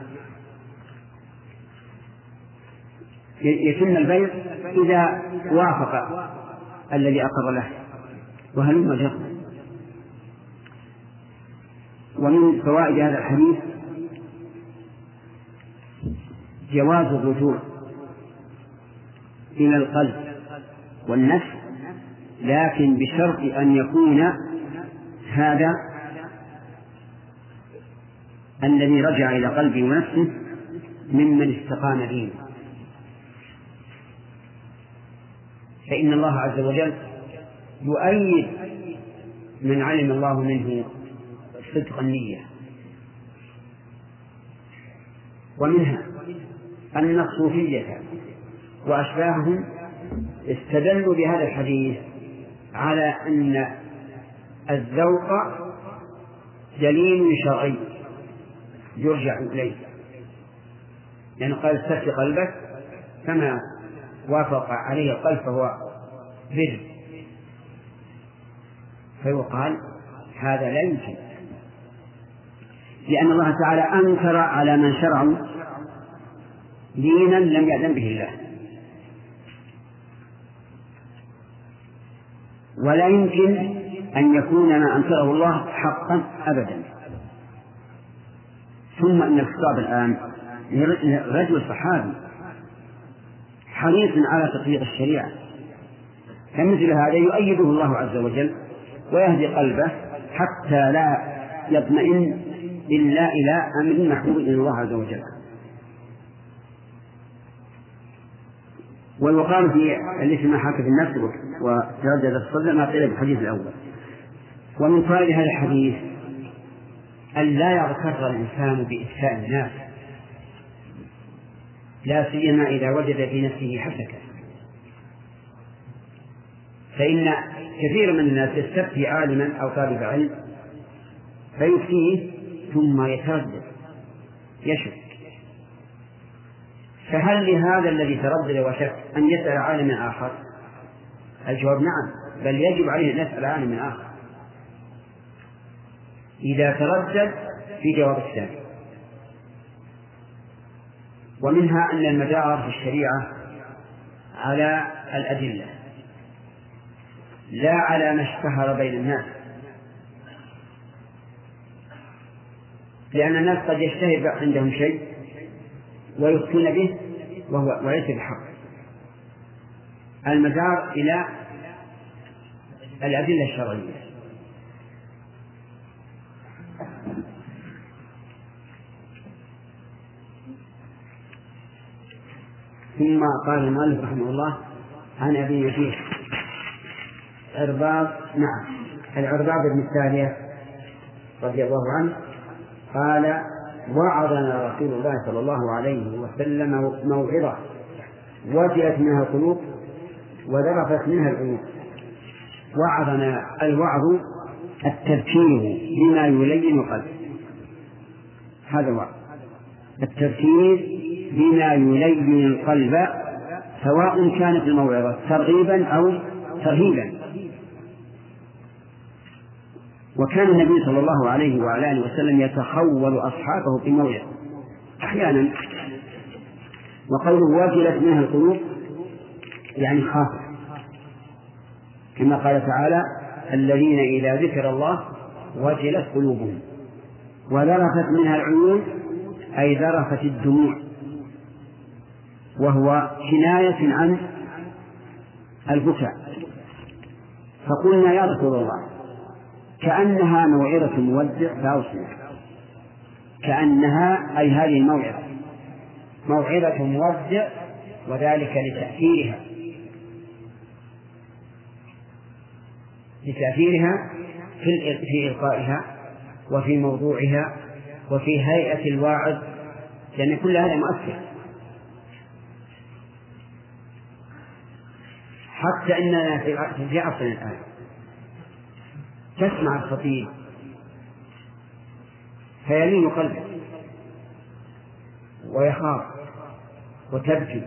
يتم البيع إذا وافق الذي أقر له. وهلم جر ومن فوائد هذا الحديث جواز الرجوع إلى القلب والنفس لكن بشرط أن يكون هذا الذي رجع إلى قلبه ونفسه ممن استقام دينه. فإن الله عز وجل يؤيد من علم الله منه صدق النية. ومنها أن الصوفية وأشباههم استدلوا بهذا الحديث على أن الذوق دليل شرعي يرجع إليه. لأنه يعني قال استفتي قلبك كما وافق عليه القلب فهو بر. فيقال هذا لا يمكن. لأن الله تعالى أنكر على من شرعوا دينا لم يأذن به الله. ولا يمكن أن يكون ما أنكره الله حقا أبدا. ثم أن الخطاب الآن رجل صحابي حريص على تطبيق الشريعة. فمثل هذا يؤيده الله عز وجل ويهدي قلبه حتى لا يطمئن إلا إلى أمر محبوب إلى الله عز وجل. ويقال في الاسم ما حاك في النفس وتردد الصدر ما قيل في الحديث الأول. ومن فائدة هذا الحديث أن لا يغتر الإنسان بإتفاء الناس. لا سيما إذا وجد في نفسه حسكة. فإن كثير من الناس يستفتي عالما أو طالب علم فيفتيه ثم يتردد يشك. فهل لهذا الذي تردد وشك أن يسأل عالما آخر؟ الجواب نعم بل يجب عليه أن يسأل عالما آخر. إذا تردد في جواب الثاني. ومنها أن المدار في الشريعة على الأدلة لا على ما اشتهر بين الناس. لأن الناس قد يشتهر عندهم شيء ويفتون به وهو وليس بحق. المزار إلى الأدلة الشرعية. ثم قال المؤلف رحمه الله عن أبي يزيد. عرباض نعم. العرباض بن السارية رضي الله عنه قال وعظنا رسول الله صلى الله عليه وسلم موعظة وجلت منها القلوب وذرفت منها العيون. وعظنا الوعظ التذكير بما يلين القلب. هذا الوعظ. التذكير بما يلين القلب سواء كانت الموعظة ترغيبا أو ترهيبا. وكان النبي صلى الله عليه وعلى آله وسلم يتخول أصحابه في موعظة أحيانا. وقوله واجلت منها القلوب يعني خافت كما قال تعالى الذين إذا ذكر الله وجلت قلوبهم وذرفت منها العيون أي ذرفت الدموع. وهو كناية عن البكاء. فقلنا يا رسول الله كأنها موعظة مودع فأوصنا. كأنها أي هذه الموعظة موعظة مودع وذلك لتأثيرها. لتأثيرها في في إلقائها وفي موضوعها وفي هيئة الواعظ. لأن كل هذا مؤثر. حتى أننا في عصرنا الآن. تسمع الخطيب. فيلين قلبك ويخاف. وتبكي.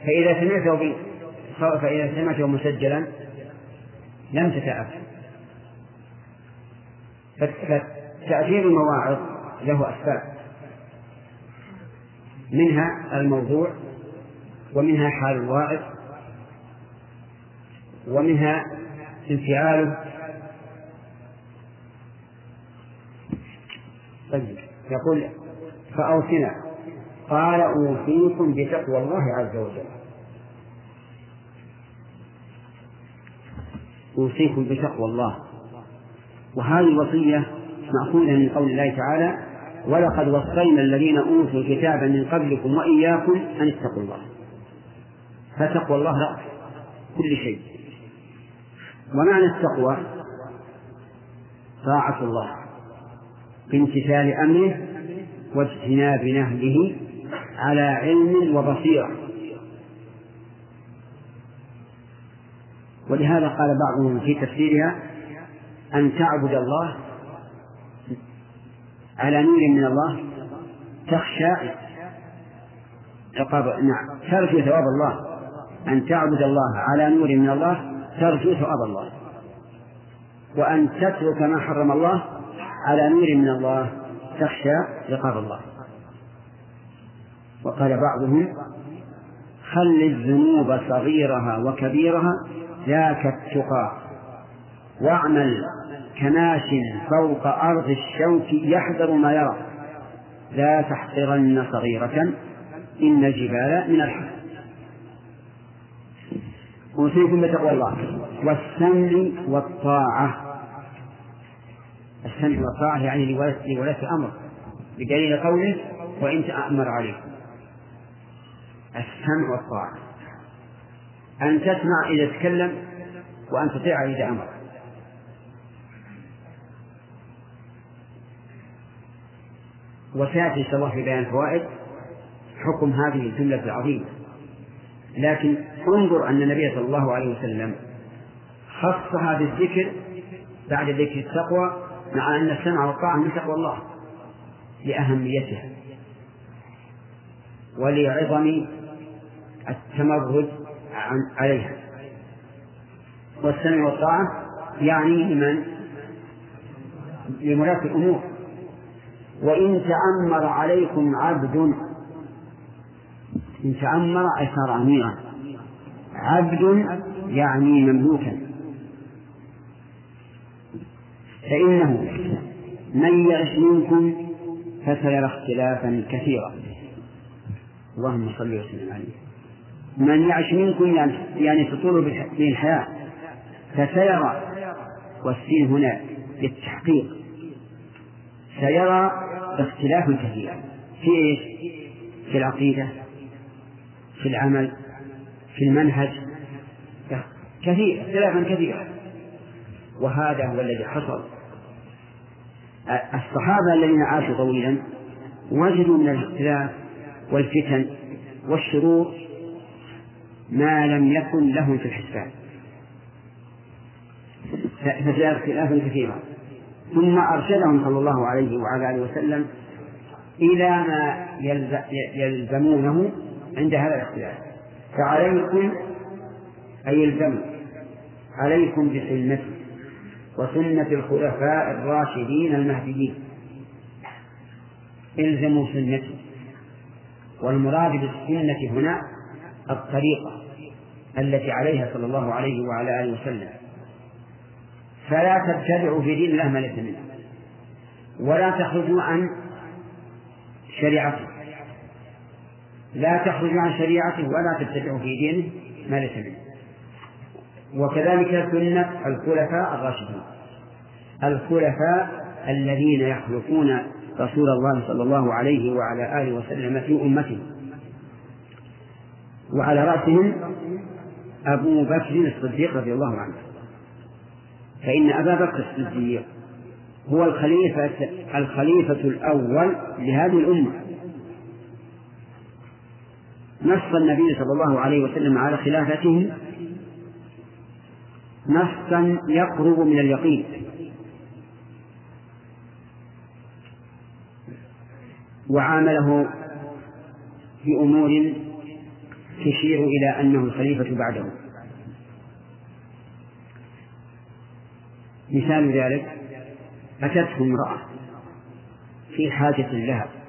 فإذا سمعته فإذا سمعته مسجلا لم تتأثر. فتأثير المواعظ له أسباب. منها الموضوع ومنها حال الواعظ. ومنها انفعاله. طيب يقول فأوصنا. قال أوصيكم بتقوى الله عز وجل. أوصيكم بتقوى الله. وهذه الوصية مأخوذة من قول الله تعالى ولقد وصينا الذين أوتوا الكتاب من قبلكم وإياكم أن اتقوا الله. فتقوى الله رأس كل شيء. ومعنى التقوى طاعة الله بامتثال أمره واجتناب نهيه على علم وبصيرة. ولهذا قال بعضهم في تفسيرها أن تعبد الله على نور من الله تخشى عقاب نعم ترجو ثواب الله. أن تعبد الله على نور من الله ترجو ثواب الله. وأن تترك ما حرم الله على نور من الله تخشى عقاب الله. وقال بعضهم خل الذنوب صغيرها وكبيرها ذاك التقى. واعمل كماش فوق أرض الشوك يحذر ما يرى. لا تحقرن صغيرة إن الجبال من الحسن أوصيكم بتقوى الله. والسمع والطاعة. السمع والطاعة يعني لولاة الأمر. بدليل قوله وإن تأمر عليكم. السمع والطاعة. أن تسمع إذا تكلم وأن تطيع إذا أمر. وسيأتي إن شاء الله في بيان الفوائد حكم هذه الجملة العظيمة. لكن انظر أن النبي صلى الله عليه وسلم خصها بالذكر بعد ذكر التقوى مع أن السمع والطاعة من تقوى الله لأهميتها ولعظم التمرد عليها. والسمع والطاعة يعني لمن؟ لملاك الأمور. وإن تأمر عليكم عبد إن تأمر أي صار أميرا. عبد يعني مملوكا. فإنه من يعش منكم فسيرى اختلافا كثيرا. اللهم صل وسلم عليه. من يعش منكم يعني, يعني تطول به الحياة فسيرى والسين هنا للتحقيق سيرى اختلافا كثيرا في إيش؟ في العقيدة. في العمل في المنهج. كثير اختلافا كثيرا. وهذا هو الذي حصل. الصحابة الذين عاشوا طويلا وجدوا من الاختلاف والفتن والشرور ما لم يكن لهم في الحسبان. فجاء اختلافا كثيرا. ثم أرشدهم صلى الله عليه وعلى آله وسلم إلى ما يلزمونه عند هذا الاختلاف. فعليكم أي الزموا عليكم بسنتي وسنة الخلفاء الراشدين المهديين. الزموا سنتي والمراد بالسنة هنا الطريقة التي عليها صلى الله عليه وعلى آله وسلم. فلا تبتدعوا في دين الله ما ليس منه. ولا تخرجوا عن شريعته. لا تخرجوا عن شريعته ولا تبتدعوا في دينه ما ليس منه. وكذلك سنة الخلفاء الراشدين الخلفاء الذين يخلفون رسول الله صلى الله عليه وعلى آله وسلم في أمته وعلى رأسهم أبو بكر الصديق رضي الله عنه. فإن أبا بكر الصديق هو الخليفة الخليفة الأول لهذه الأمة. نص النبي صلى الله عليه وسلم على خلافته نصا يقرب من اليقين. وعامله في أمور تشير إلى أنه الخليفة بعده. مثال ذلك أتته امرأة في حاجة لها.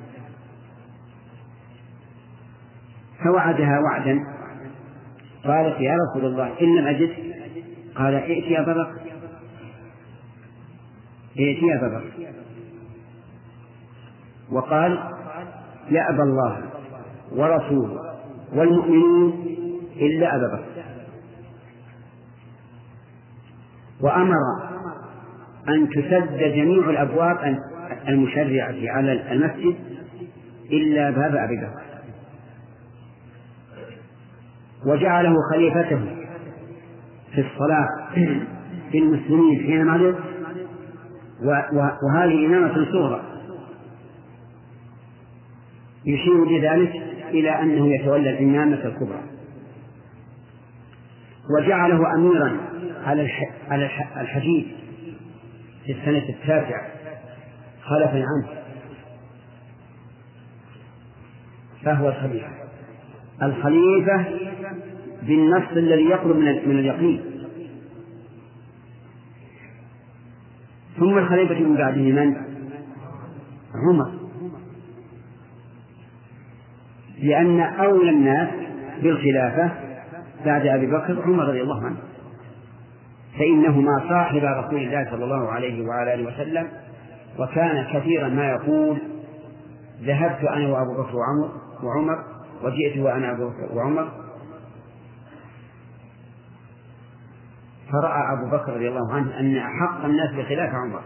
فوعدها وعدا. قالت يا رسول الله إن لم أجد قال ائت يا بكر. ائت يا بكر. وقال يأبى الله ورسوله والمؤمنون إلا أبا بكر. وأمر أن تسد جميع الأبواب المشرعة على المسجد إلا باب أبي بكر. وجعله خليفته في الصلاة في المسلمين حين مرض وهذه إمامة صغرى. يشير بذلك إلى أنه يتولى الإمامة الكبرى. وجعله أميرا على على الحديث في السنة التاسعة. خلفا عنه فهو الخليفة الخليفة بالنص الذي يقرب من اليقين. ثم الخليفة من بعده من؟ عمر. لأن أولى الناس بالخلافة بعد أبي بكر عمر رضي الله عنه. فإنهما صاحب رسول الله صلى الله عليه وعلى آله وسلم وكان كثيرا ما يقول ذهبت أنا وأبو بكر وعمر وعمر وجئت وأنا أبو بكر وعمر فرأى أبو بكر رضي الله عنه أن أحق الناس بخلافة عمر.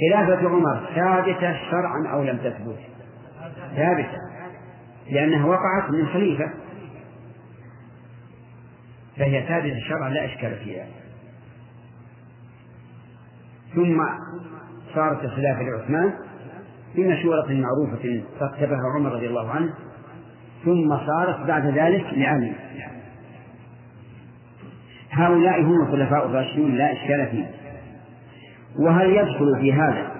خلافة عمر ثابتة شرعا أو لم تثبت؟ ثابتة. لأنها وقعت من خليفة. فهي ثابتة شرعا لا إشكال فيها. ثم صارت الخلافة لعثمان بمشورة معروفة رتبها عمر رضي الله عنه. ثم صارت بعد ذلك لعلي. هؤلاء هم الخلفاء الراشدون لا إشكال فيه وهل يدخل في هذا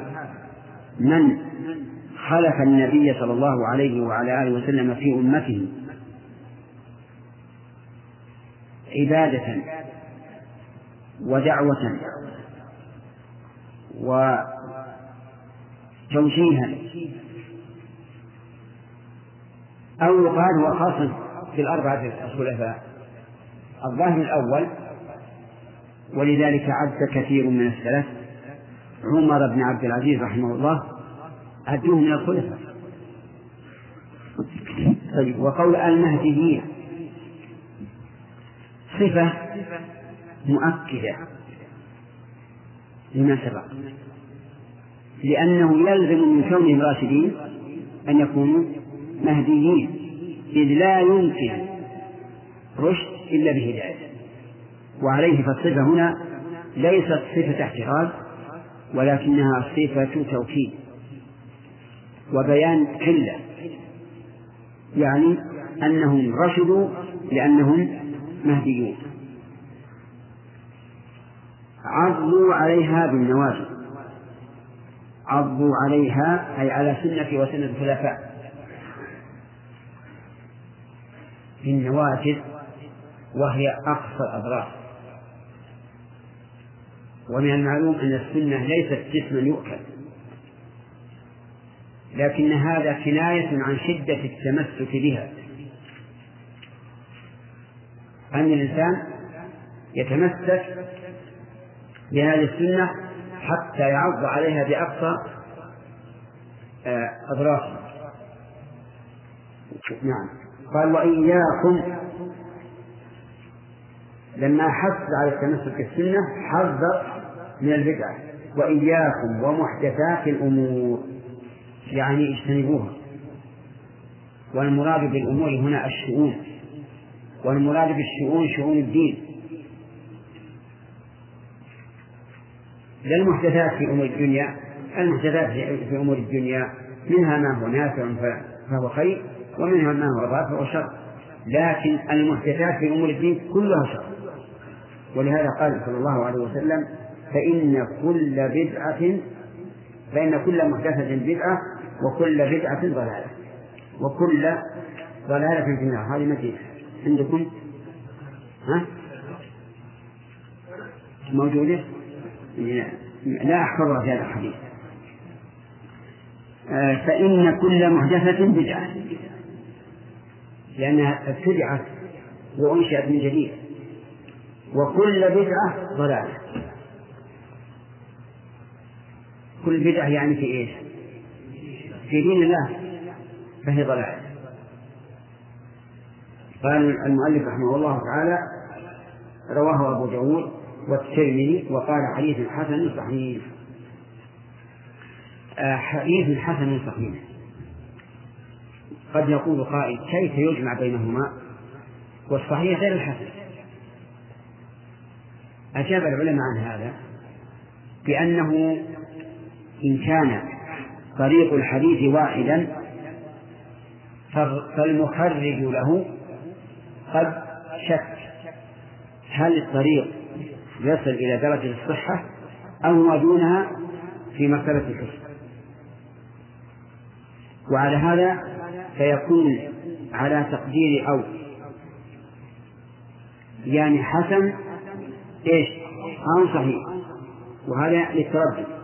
من خلف النبي صلى الله عليه وعلى آله وسلم في أمته؟ عبادة ودعوة وتوجيها أو يقال هو خاص في الأربعة الخلفاء. الظاهر الأول ولذلك عد كثير من السلف. عمر بن عبد العزيز رحمه الله عدوه من الخلفاء. طيب وقول المهديين. صفة مؤكدة. لما سبق. لأنه يلزم من كونهم راشدين أن يكونوا مهديين إذ لا يمكن رشد إلا بهداية. وعليه فالصفة هنا ليست صفة احتراز ولكنها صفة توكيد وبيان علة يعني أنهم رشدوا لأنهم مهديون. عضوا عليها بالنواجذ عضوا عليها أي على سنة وسنة الخلفاء. بالنواجذ وهي أقصى الأضرار ومن المعلوم أن السنة ليست جسما يؤكل. لكن هذا كناية عن شدة التمسك بها. أن الإنسان يتمسك بهذه السنة حتى يعض عليها بأقصى آه، أضرارها نعم. قال وإياكم. لما حث على التمسك بالسنة حذر من البدعة وإياكم ومحدثات الأمور. يعني اجتنبوها. والمراد بالأمور هنا الشؤون. والمراد بالشؤون شؤون الدين. لا المحدثات في أمور الدنيا. المحدثات في أمور الدنيا. منها ما هو نافع فهو خير. ومنها ما هو ضار فهو شر. لكن المحدثات في أمور الدين كلها شر. ولهذا قال صلى الله عليه وسلم فإن كل بدعة فإن كل محدثة بدعة وكل بدعة ضلالة. وكل ضلالة في النار. هذه مدينة عندكم؟ ها؟ موجودة؟ لا أحفظها في هذا الحديث. آه، فإن كل محدثة بدعة. لأنها ابتدعت وأنشأت من جديد. وكل بدعة ضلالة. كل بدعة يعني في إيش؟ في دين الله. فهي ضلالة قال المؤلف رحمه الله تعالى رواه أبو داود والترمذي وقال حديث حسن صحيح. آه، حديث حسن صحيح. قد يقول قائل كيف يجمع بينهما؟ والصحيح غير الحسن. أجاب العلماء عن هذا بأنه إن كان طريق الحديث واحدا فالمخرج له قد شك هل الطريق يصل إلى درجة الصحة أو ما دونها في مرتبة الحسن وعلى هذا فيكون على تقدير أو. يعني حسن إيش؟ أو صحيح. وهذا للتردد.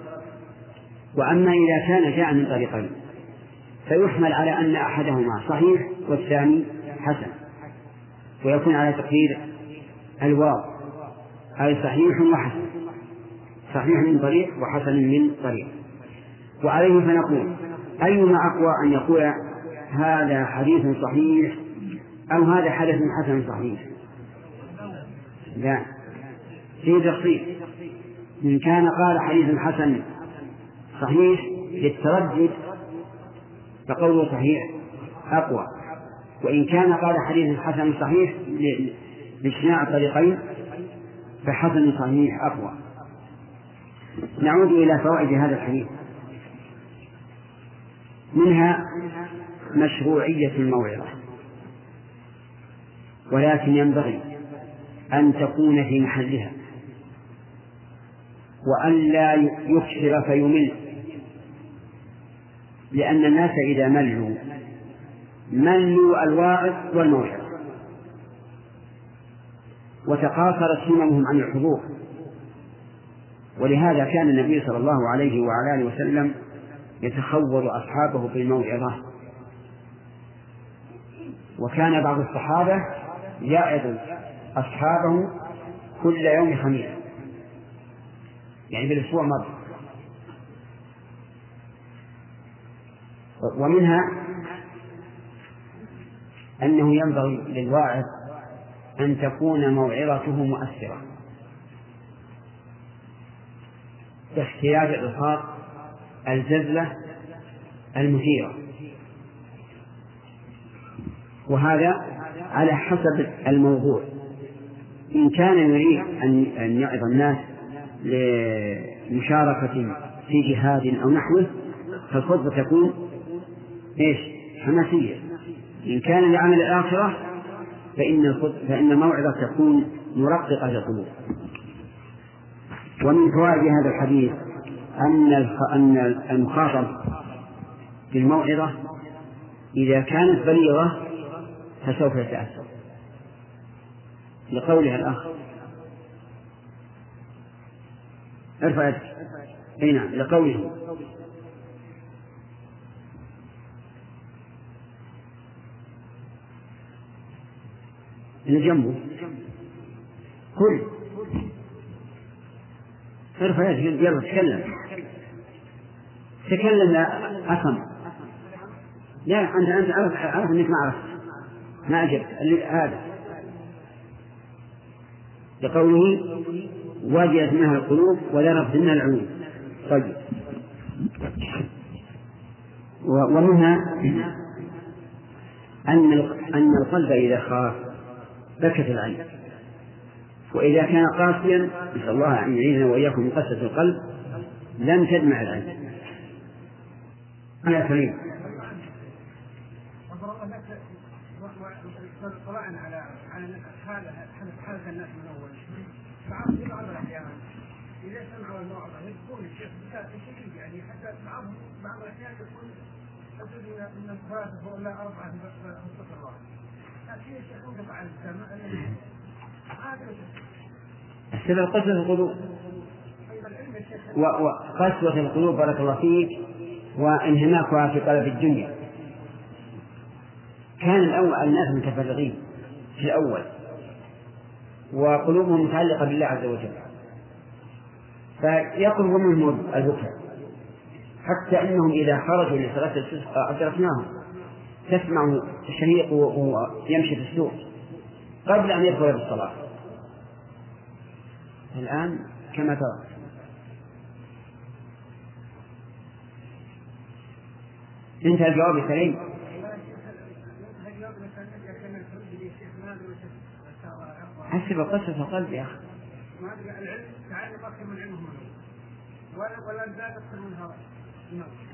وأما إذا كان جاء من طريقين فيحمل على أن أحدهما صحيح والثاني حسن ويكون على تقدير الواو أي صحيح وحسن صحيح من طريق وحسن من طريق. وعليه فنقول أيما أقوى أن يقول هذا حديث صحيح أو هذا حدث حسن صحيح؟ لا. في تفصيل. إن كان قال حديث حسن صحيح للتردد فقوله صحيح أقوى. وإن كان قال حديث حسن صحيح لإجتماع الطريقين فحسن صحيح أقوى. نعود إلى فوائد هذا الحديث. منها مشروعية الموعظة. ولكن ينبغي أن تكون في محلها. وأن لا يكثر فيمل. لأن الناس إذا ملوا ملوا الواعظ والموعظة وتقاصرت هممهم عن الحضور. ولهذا كان النبي صلى الله عليه وعلى آله وسلم يتخوض أصحابه بالموعظة وكان بعض الصحابة يعظ أصحابه كل يوم خميس. يعني بالأسبوع مرة ومنها أنه ينبغي للواعظ أن تكون موعظته مؤثرة. باحتياج الإلحاق الجزلة المثيرة. وهذا على حسب الموضوع. إن كان يريد أن يعظ الناس لمشاركة في جهاد أو نحوه فالخطبة تكون إيش؟ حماسية. إن كان لعمل الآخرة فإن فإن الموعظة تكون مرققة للقلوب. ومن فوائد هذا الحديث أن أن المخاطب بالموعظة إذا كانت بليغة فسوف يتأثر. لقولها الأخ. ارفع يدك. أي نعم لقوله. اللي جنبه. كل. ارفع يدك يلا تكلم. تكلم لا أفهم. لا أنت أنت عرف عرف أنك ما عرفت. ما أجبت. هذا. لقوله وجلت منها القلوب وذرفت منها العيون. طيب. ومنها أن أن القلب إذا خاف بكت العين. وإذا كان قاسيا نسأل الله أن يعيننا وإياكم من قسوة القلب لم تدمع العين. أنا كريم طلعنا على على حالة حالة الناس من أول بعض في بعض الأحيان إذا سمعوا الموعظة يذكرون الشيخ بشكل يعني حتى بعضهم بعض الأحيان يقول أجد من الثلاثة ولا أربعة في السبب قسوة القلوب. وقسوة القلوب بارك الله فيك وانهماكها في طلب الدنيا. كان الأول الناس متفرغين في الأول وقلوبهم متعلقة بالله عز وجل. فيقرب منهم البكاء حتى أنهم إذا خرجوا لصلاة الاستسقاء أدركناهم تسمع الشهيق ويمشي في السوق قبل أن يدخل في الصلاة. الآن كما ترى. انتهى الجواب يا سليم. حسب قصة القلب يا أخي.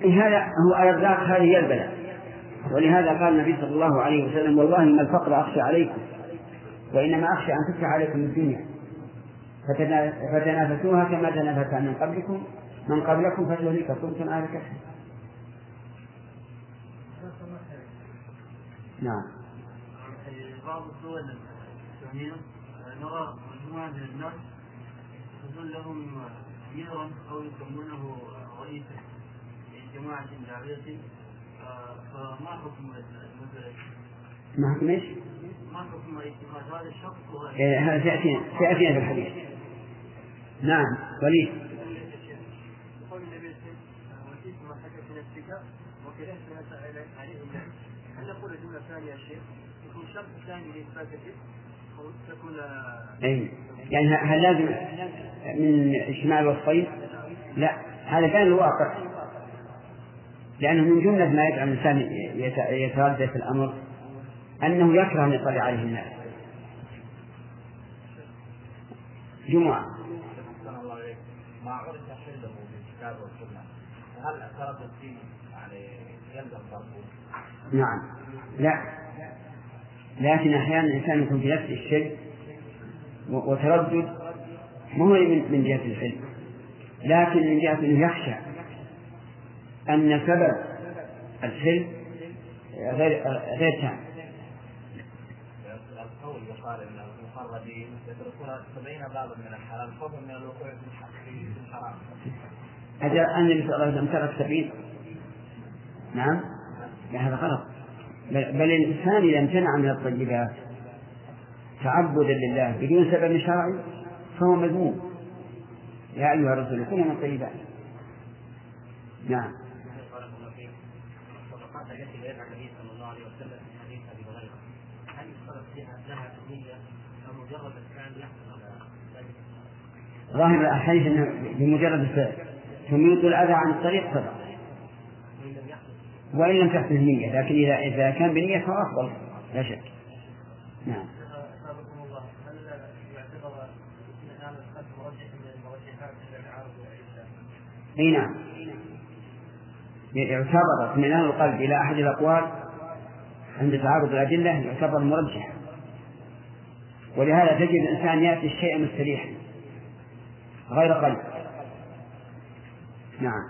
إيه هذا هو الأرزاق هذه هي البلاء. ولهذا قال النبي صلى الله عليه وسلم والله ما الفقر أخشى عليكم وإنما أخشى أن تفتح عليكم الدنيا. فتنافسوها كما تنافس من قبلكم من قبلكم فتهلككم كما أهلكتهم نعم. بعض الدول الإسلامية نرى مجموعة من الناس يكون لهم أميرا أو يسمونه رئيسا لجماعة داعية. فما حكم؟ ما حكم إيش؟ ما حكم اتخاذ هذا الشخص إيه، هذا سيأتينا سيأتينا في الحديث نعم وليد يقول النبي صلى الله عليه وسلم وسيت ما حدث نفسك وكرهت ما سأل عليه الناس هل نقول جملة ثانية يا شيخ يكون شرط ثاني لإثبات الاسم أو تكون أي يعني هل لازم من اجتماع الوصفين؟ لا هذا كان الواقع لأنه من جملة ما يجعل الإنسان يتردد في الأمر أنه يكره أن يطلع عليه الناس. جمعة. ما عرف حله بالكتاب والسنة اعترضت فيه يعني يلزم؟ نعم. لا. لكن أحيانا الإنسان يكون في نفس الشيء وتردد مو من من جهة العلم. لكن من جهة أنه يخشى أن سبب الحلم غير غير تام. القول يقال إن المقربين يتركون سبعين بابا من الحلال خوفا من الوقوع في الحرام. أجل النبي صلى الله عليه وسلم ترك سبعين. نعم؟ لا هذا غلط. بل, بل الإنسان إذا امتنع من الطيبات تعبدا لله بدون سبب شرعي فهو مذموم. يا أيها الرسول كل من الطيبات. نعم الصلاة التي لا يفعل النبي صلى الله عليه وسلم في حديث أبي هريرة لها نية أو مجرد يحصل؟ ظاهر الحديث أنه بمجرد الفعل. تميط الأذى عن الطريق صدق وإن لم تحدث نية لكن إذا إذا كان بنية فهو أفضل. لا شك. نعم؟ أي نعم. يعتبر اطمئنان القلب إلى أحد الأقوال عند تعارض الأدلة يعتبر مرجح ولهذا تجد الإنسان يأتي الشيء مستريحا غير قلب. نعم.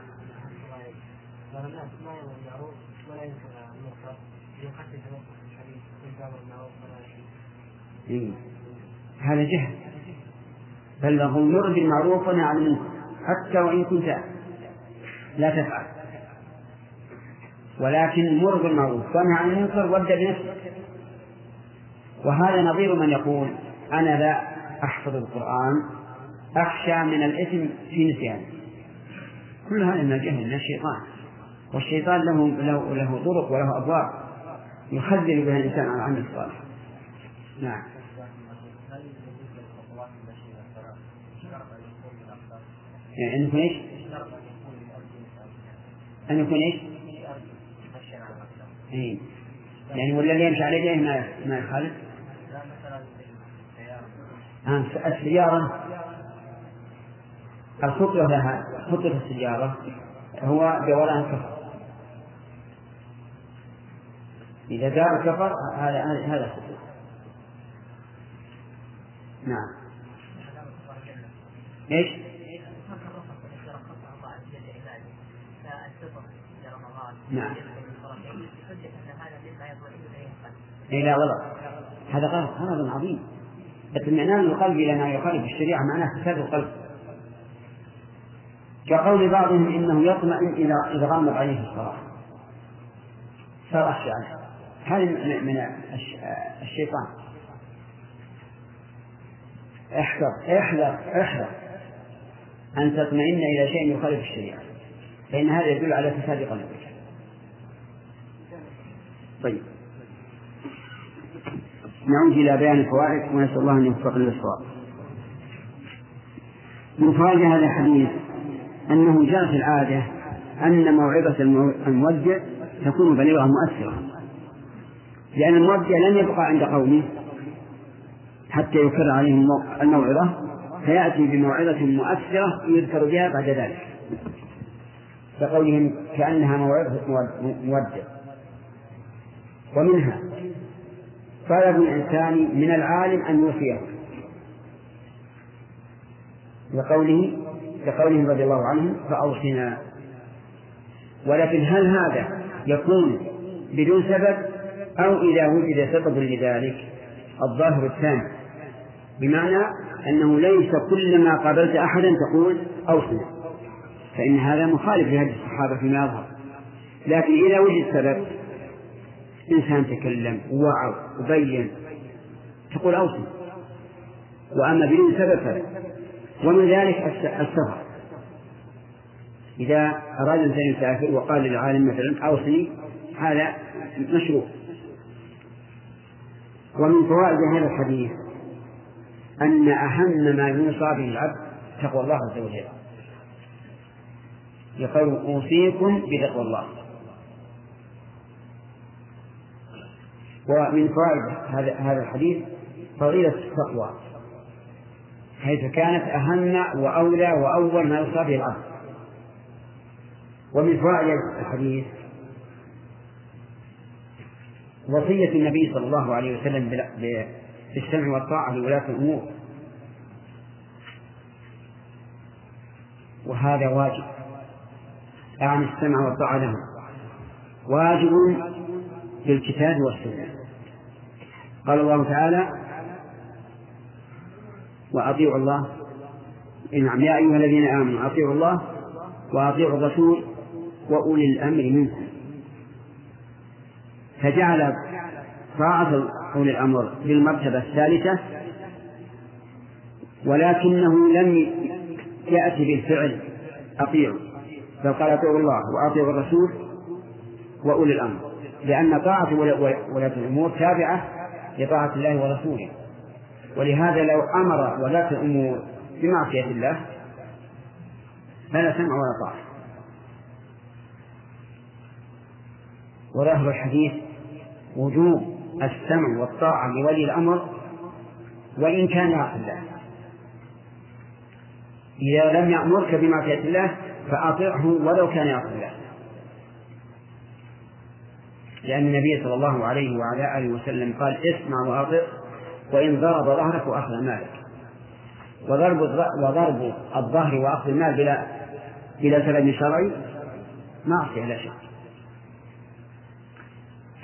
إيه. هذا جهل. بلغوا مر بالمعروف ونهى عن المنكر. حتى وإن كنت لا تفعل. ولكن مر بالمعروف. وانهى عن المنكر وابدا بنفسك. وهذا نظير من يقول أنا لا أحفظ القرآن أخشى من الإثم في نسيانه كل هذا من الجهل من الشيطان والشيطان له له له طرق وله أبواب يخذل بها الإنسان عن العمل الصالح نعم يعني أن يكون إيش؟ أن يكون إيش؟ إيه. يعني ولا اللي يمشي على يديه ما ما يخالف؟ لا مثلا السيارة آه، السيارة الخطوة لها خطوة السيارة؟ هو دوران كفر إذا دار كفر هذا هذا خطوة نعم. إيش؟ نعم. اي لا غلط. هذا غلط. غلط عظيم. اطمئنان القلب إلى ما يخالف الشريعة معناه فساد القلب. كقول بعضهم إنه يطمئن اذا اذا غمض عليه الصلاة. صار اخشى عنه هذا من من الش- الشيطان. احذر احذر احذر أن تطمئن إلى شيء يخالف الشريعة. فإن هذا يدل على فساد قلبك. طيب. نعود إلى بيان الفوائد ونسأل الله أن يوفقنا للصواب. من فوائد هذا الحديث أنه جرت العادة أن موعظة المو- المودع تكون بليغة مؤثرة لأن المودع لن يبقى عند قومه حتى يكرر عليهم المو- الموعظة فيأتي بموعظة مؤثرة يذكر بها بعد ذلك كقولهم كأنها موعظة مود- مودع ومنها طلب الإنسان من العالم أن يوصيه. لقوله لقوله رضي الله عنه فأوصنا. ولكن هل هذا يكون بدون سبب؟ أو إذا وجد سبب لذلك؟ الظاهر الثاني. بمعنى أنه ليس كلما قابلت أحدا تقول أوصنا. فإن هذا مخالف لهدي الصحابة فيما يظهر. لكن إذا وجد سبب إنسان تكلم ووعظ وبين تقول أوصي. وأما بدون سبب فلا. ومن ذلك الس- السفر. إذا أراد الإنسان يسافر وقال للعالم مثلا أوصني هذا مشروع. ومن فوائد هذا الحديث أن أهم ما يوصى به العبد تقوى الله عز وجل. يقول أوصيكم بتقوى الله. ومن فوائد هذا الحديث فضيلة التقوى حيث كانت أهم وأولى وأول ما يوصى به العبد. ومن فوائد الحديث وصية النبي صلى الله عليه وسلم بالسمع والطاعة لولاة الأمور. وهذا واجب. أعني السمع والطاعة لهم واجب بالكتاب والسنة. قال الله تعالى وأطيعوا الله. نعم يا أيها الذين آمنوا أطيعوا الله وأطيعوا الرسول وأولي الأمر منكم. فجعل طاعة أولي الأمر بالمرتبة الثالثة ولكنه لم يأتي بالفعل أطيعوا. بل قال أطيعوا الله وأطيعوا الرسول وأولي الأمر لأن طاعة ولاة الأمور تابعة لطاعة الله ورسوله. ولهذا لو أمر ولاة الأمور بمعصية الله فلا سمع ولا طاعة. وظاهر الحديث وجوب السمع والطاعة لولي الأمر وإن كان يعصي الله. إذا لم يأمرك بمعصية الله فأطعه ولو كان يعصي الله. لأن النبي صلى الله عليه وعلى آله وسلم قال اسمع وأطع وإن ضرب ظهرك وأخذ مالك. وضرب وضرب الظهر وأخذ المال بلا بلا سبب شرعي؟ معصية لا شك.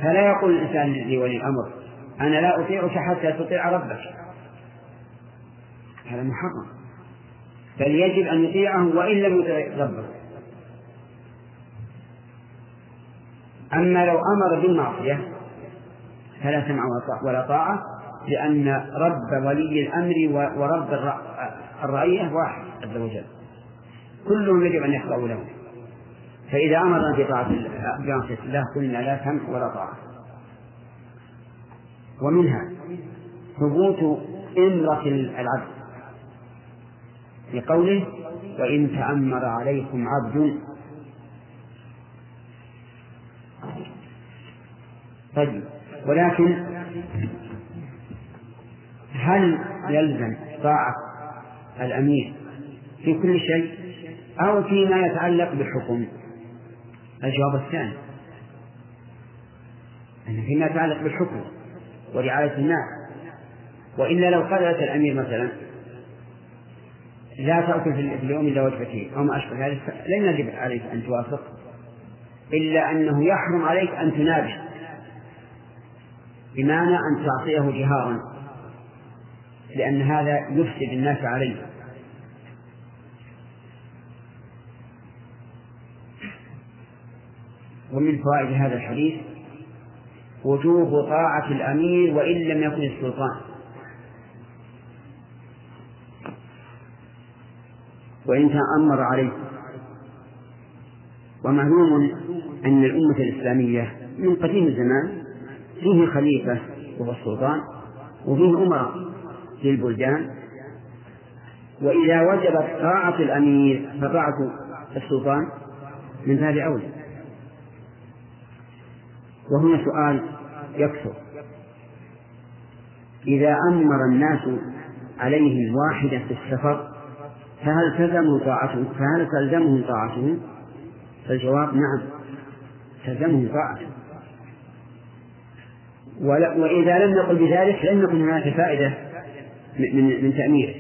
فلا يقول الإنسان لولي الأمر أنا لا أطيعك حتى تطيع ربك. هذا محرم. بل يجب أن يطيعه وإن لم يطيع ربه. أما لو أمر بالمعصية فلا سمع ولا طاعة لأن رب ولي الأمر ورب الرعية واحد عز وجل. كلهم يجب أن يخضعوا له. فإذا أمرنا بطاعة بمعصية الله قلنا لا سمع ولا طاعة. ومنها ثبوت إمرة العبد. لقوله وإن تأمر عليكم عبد طيب. ولكن هل يلزم طاعة الأمير في كل شيء أو فيما يتعلق بالحكم؟ الجواب الثاني. أن فيما يتعلق بالحكم ورعاية الناس. وإلا لو قالت الأمير مثلا لا تأكل في اليوم إلا وجبتين أو ما أشبه ذلك لن يجب عليك أن توافق. إلا أنه يحرم عليك أن تنابه بمعنى أن تعطيه جهارا لأن هذا يفسد الناس عليه. ومن فوائد هذا الحديث وجوب طاعة الأمير وإن لم يكن السلطان. وإن تأمر عليه. ومعلوم أن الأمة الإسلامية من قديم الزمان فيه خليفة وهو السلطان وفيه أمراء للبلدان. وإذا وجبت طاعة الأمير فطاعة السلطان من باب أولى وهنا سؤال يكثر. إذا أمر الناس عليه واحدا في السفر فهل تلزمه طاعته؟ فهل تلزمه طاعته؟ فالجواب نعم تلزمه طاعته. وإذا لم نقل بذلك لم يكن هناك فائدة من من تأميره.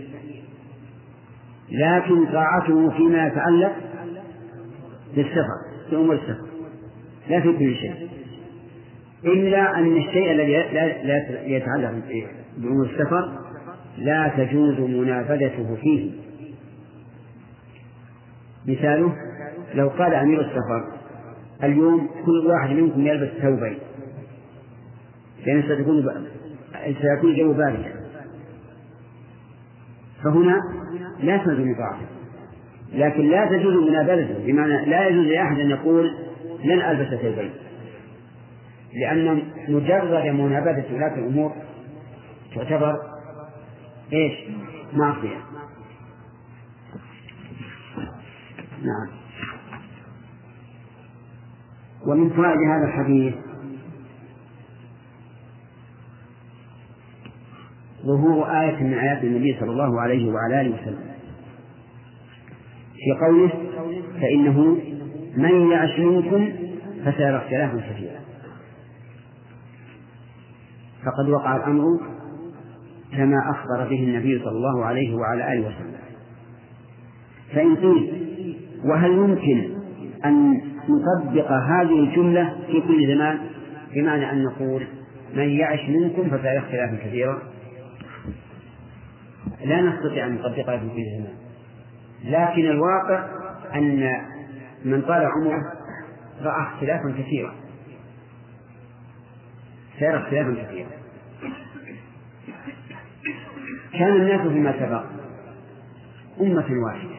لكن طاعته فيما يتعلق بالسفر في أمور السفر. لا في كل شيء. إلا أن الشيء الذي لا يتعلق بأمور السفر لا تجوز منافذته فيه. مثاله لو قال أمير السفر اليوم كل واحد منكم يلبس ثوبين. لأن ستكون سيكون الجو باردا فهنا لا تلزم طاعته لكن لا تجوز منابذته بمعنى لا يجوز لأحد أن يقول لن ألبس ثوبين لأن مجرد منابذة ولاة الأمور تعتبر إيش؟ معصية. نعم. ومن فوائد هذا الحديث ظهور آية من آيات النبي صلى الله عليه وعلى آله وسلم. في قوله فإنه من يعش منكم فسيرى اختلافا كثيرا. فقد وقع الأمر كما أخبر به النبي صلى الله عليه وعلى آله وسلم. فإن قيل وهل يمكن أن نطبق هذه الجملة في كل زمان؟ بمعنى أن نقول من يعش منكم فسيرى اختلافا كثيرا. لا نستطيع أن نطبقها في كل زمان لكن الواقع أن من طال عمره رأى اختلافا كثيرا. سيرى اختلافا كثيرا. كان الناس فيما سبق أمة واحدة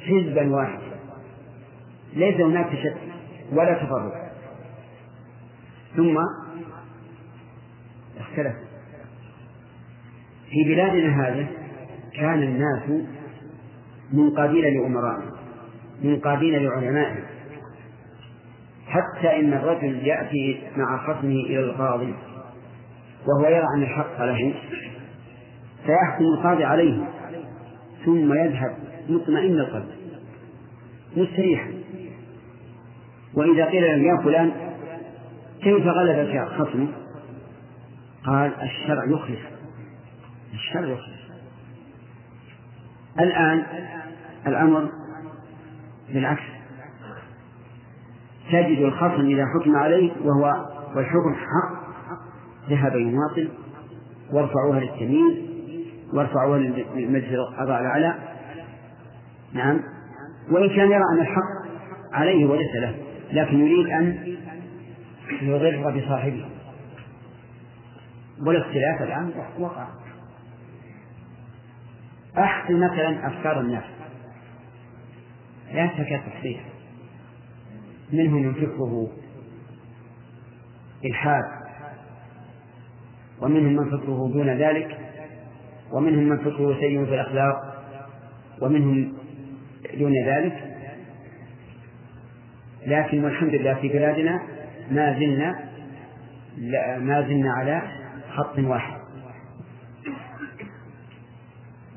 حزبا واحدا ليس هناك شك ولا تفرق. ثم اختلف في بلادنا هذه كان الناس منقادين لأمرائهم منقادين لعلمائهم. حتى إن الرجل يأتي مع خصمه إلى القاضي وهو يرى أن الحق له فيحكم القاضي عليه ثم يذهب مطمئن القلب مستريحا. وإذا قيل له يا فلان كيف غلبك خصمك قال الشرع يخلص يخلص الآن الأمر بالعكس. تجد الخصم إذا حكم عليه وهو والحكم حق. ذهب يماطل وارفعوها للتمييز وارفعوها للمجلس القضاء الأعلى. نعم. وإن كان يرى أن الحق عليه وليس له لكن يريد أن يضر بصاحبه. والاختلاف الآن وقع. أحسن مثلا أفكار الناس. لا تكاد تحصيها. منهم من فكره إلحاد ومنهم من فكره دون ذلك ومنهم من فكره سيء في الأخلاق ومنهم دون ذلك. لكن والحمد لله في بلادنا ما زلنا ما زلنا على خط واحد.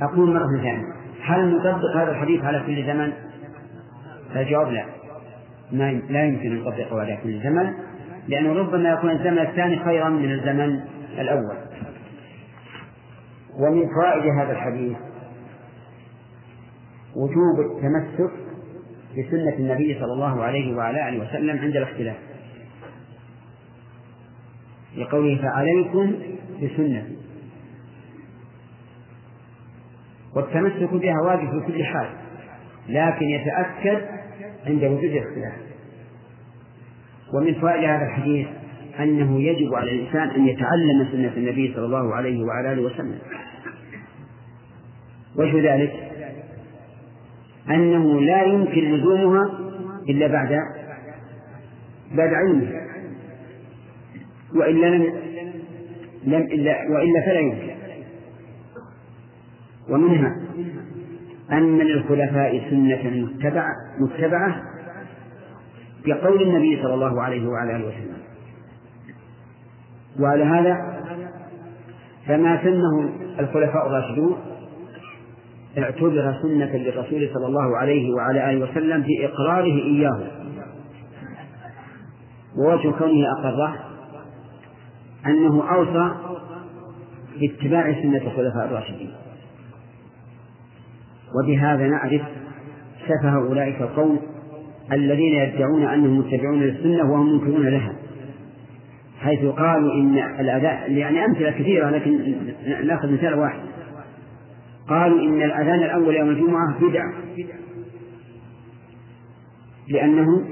أقول مرة ثانية هل نطبق هذا الحديث على كل زمن؟ الجواب لا. لا يمكن أن نطبقه على كل زمن لأنه ربما يكون الزمن الثاني خيرا من الزمن الأول. ومن فوائد هذا الحديث وجوب التمسك بسنة النبي صلى الله عليه وعلى آله وسلم عند الاختلاف. لقوله فعليكم بسنتي والتمسك بها واجب في كل حال لكن يتأكد عند وجود الاختلاف. ومن فوائد هذا الحديث أنه يجب على الإنسان أن يتعلم سنة النبي صلى الله عليه وعلى آله وسلم. وجه ذلك؟ أنه لا يمكن لزومها إلا بعد بعد علمه. وإلا لم لم إلا وإلا فلا يمكن. ومنها أن للخلفاء سنة متبعة متبعة بقول النبي صلى الله عليه وعلى آله وسلم. وعلى هذا فما سنه الخلفاء الراشدون اعتبر سنة للرسول صلى الله عليه وعلى آله وسلم في إقراره إياه. ووجه كونه أقره أنه أوصى باتباع سنة الخلفاء الراشدين. وبهذا نعرف سفه أولئك القوم الذين يدعون أنهم متبعون للسنة وهم منكرون لها. حيث قالوا إن الأذان يعني أمثلة كثيرة لكن نأخذ مثال واحد. قالوا إن الأذان الأول يوم الجمعة بدعة لأنه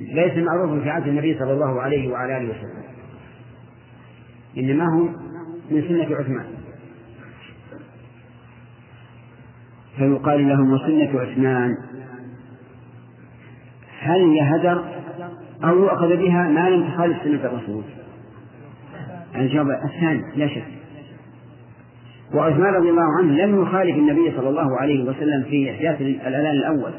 ليس معروفا في عهد النبي صلى الله عليه وعلى آله وسلم. إنما هو من سنة عثمان. فيقال لهم وسنة عثمان. هل هي هدر أو يؤخذ بها ما لم تخالف سنة الرسول؟ الجواب الثاني لا شك. وعثمان رضي الله عنه لم يخالف النبي صلى الله عليه وسلم في إحداث الأذان الأول.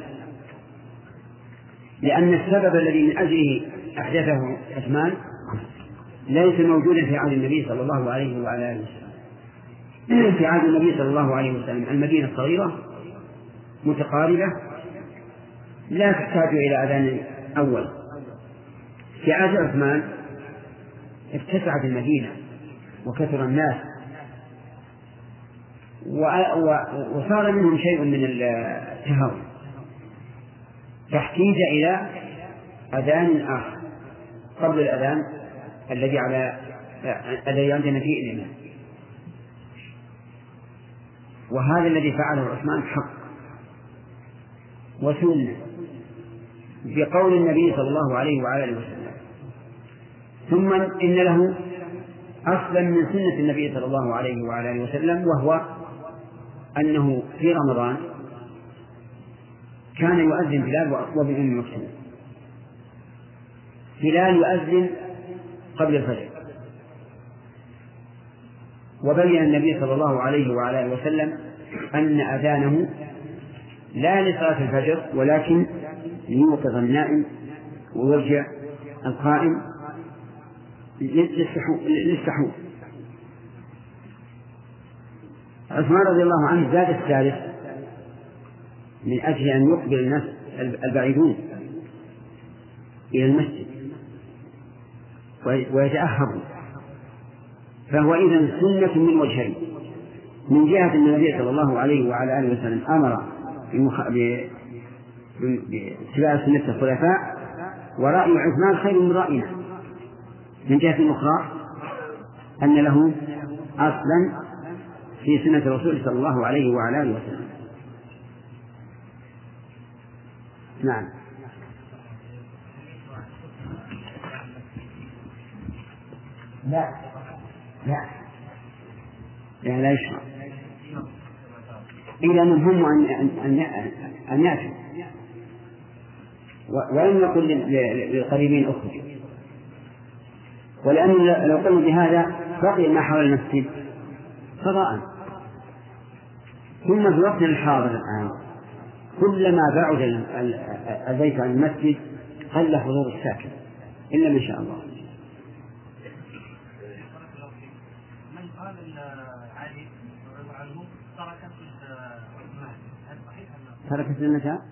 لأن السبب الذي من أجله أحدثه عثمان ليس موجودا في عهد النبي صلى الله عليه وعلى آله وسلم. في عهد النبي صلى الله عليه وسلم المدينة صغيرة متقاربة لا تحتاج إلى أذان أول. في عهد عثمان اتسعت المدينة وكثر الناس وصار منهم شيء من التهاون. فاحتيج إلى أذان آخر قبل الأذان الذي على الذي عندنا فيه الإمام وهذا الذي فعله عثمان حق. وسنة بقول النبي صلى الله عليه وعلى آله وسلم. ثم إن له أصلا من سنة النبي صلى الله عليه وعلى آله وسلم وهو أنه في رمضان كان يؤذن بلال وأم مكتوم بلال يؤذن قبل الفجر. وبين النبي صلى الله عليه وعلى آله وسلم أن أذانه لا لصلاة الفجر ولكن ليوقظ النائم ويرجع القائم للسحور عثمان رضي الله عنه زاد الثالث من أجل أن يقبل الناس البعيدون إلى المسجد. ويتأهبوا فهو إذا سنة من وجهين. من جهة النبي صلى الله عليه وعلى آله وسلم أمر باتباع سنة الخلفاء ورأي عثمان خير من رأينا. من جهة أخرى أن له أصلا في سنة الرسول صلى الله عليه وعلى آله وسلم. نعم. لا. لا. لا لا يشرع. إذا المهم أن أن أن يأتوا ولم يقل للقريبين اخرجوا ولأن لو قلنا بهذا بقي ما حول المسجد فضاء. ثم في وقتنا الحاضر الآن كلما بعد البيت عن المسجد قل حضور الساكن إلا ما شاء الله من قال ان علي رضي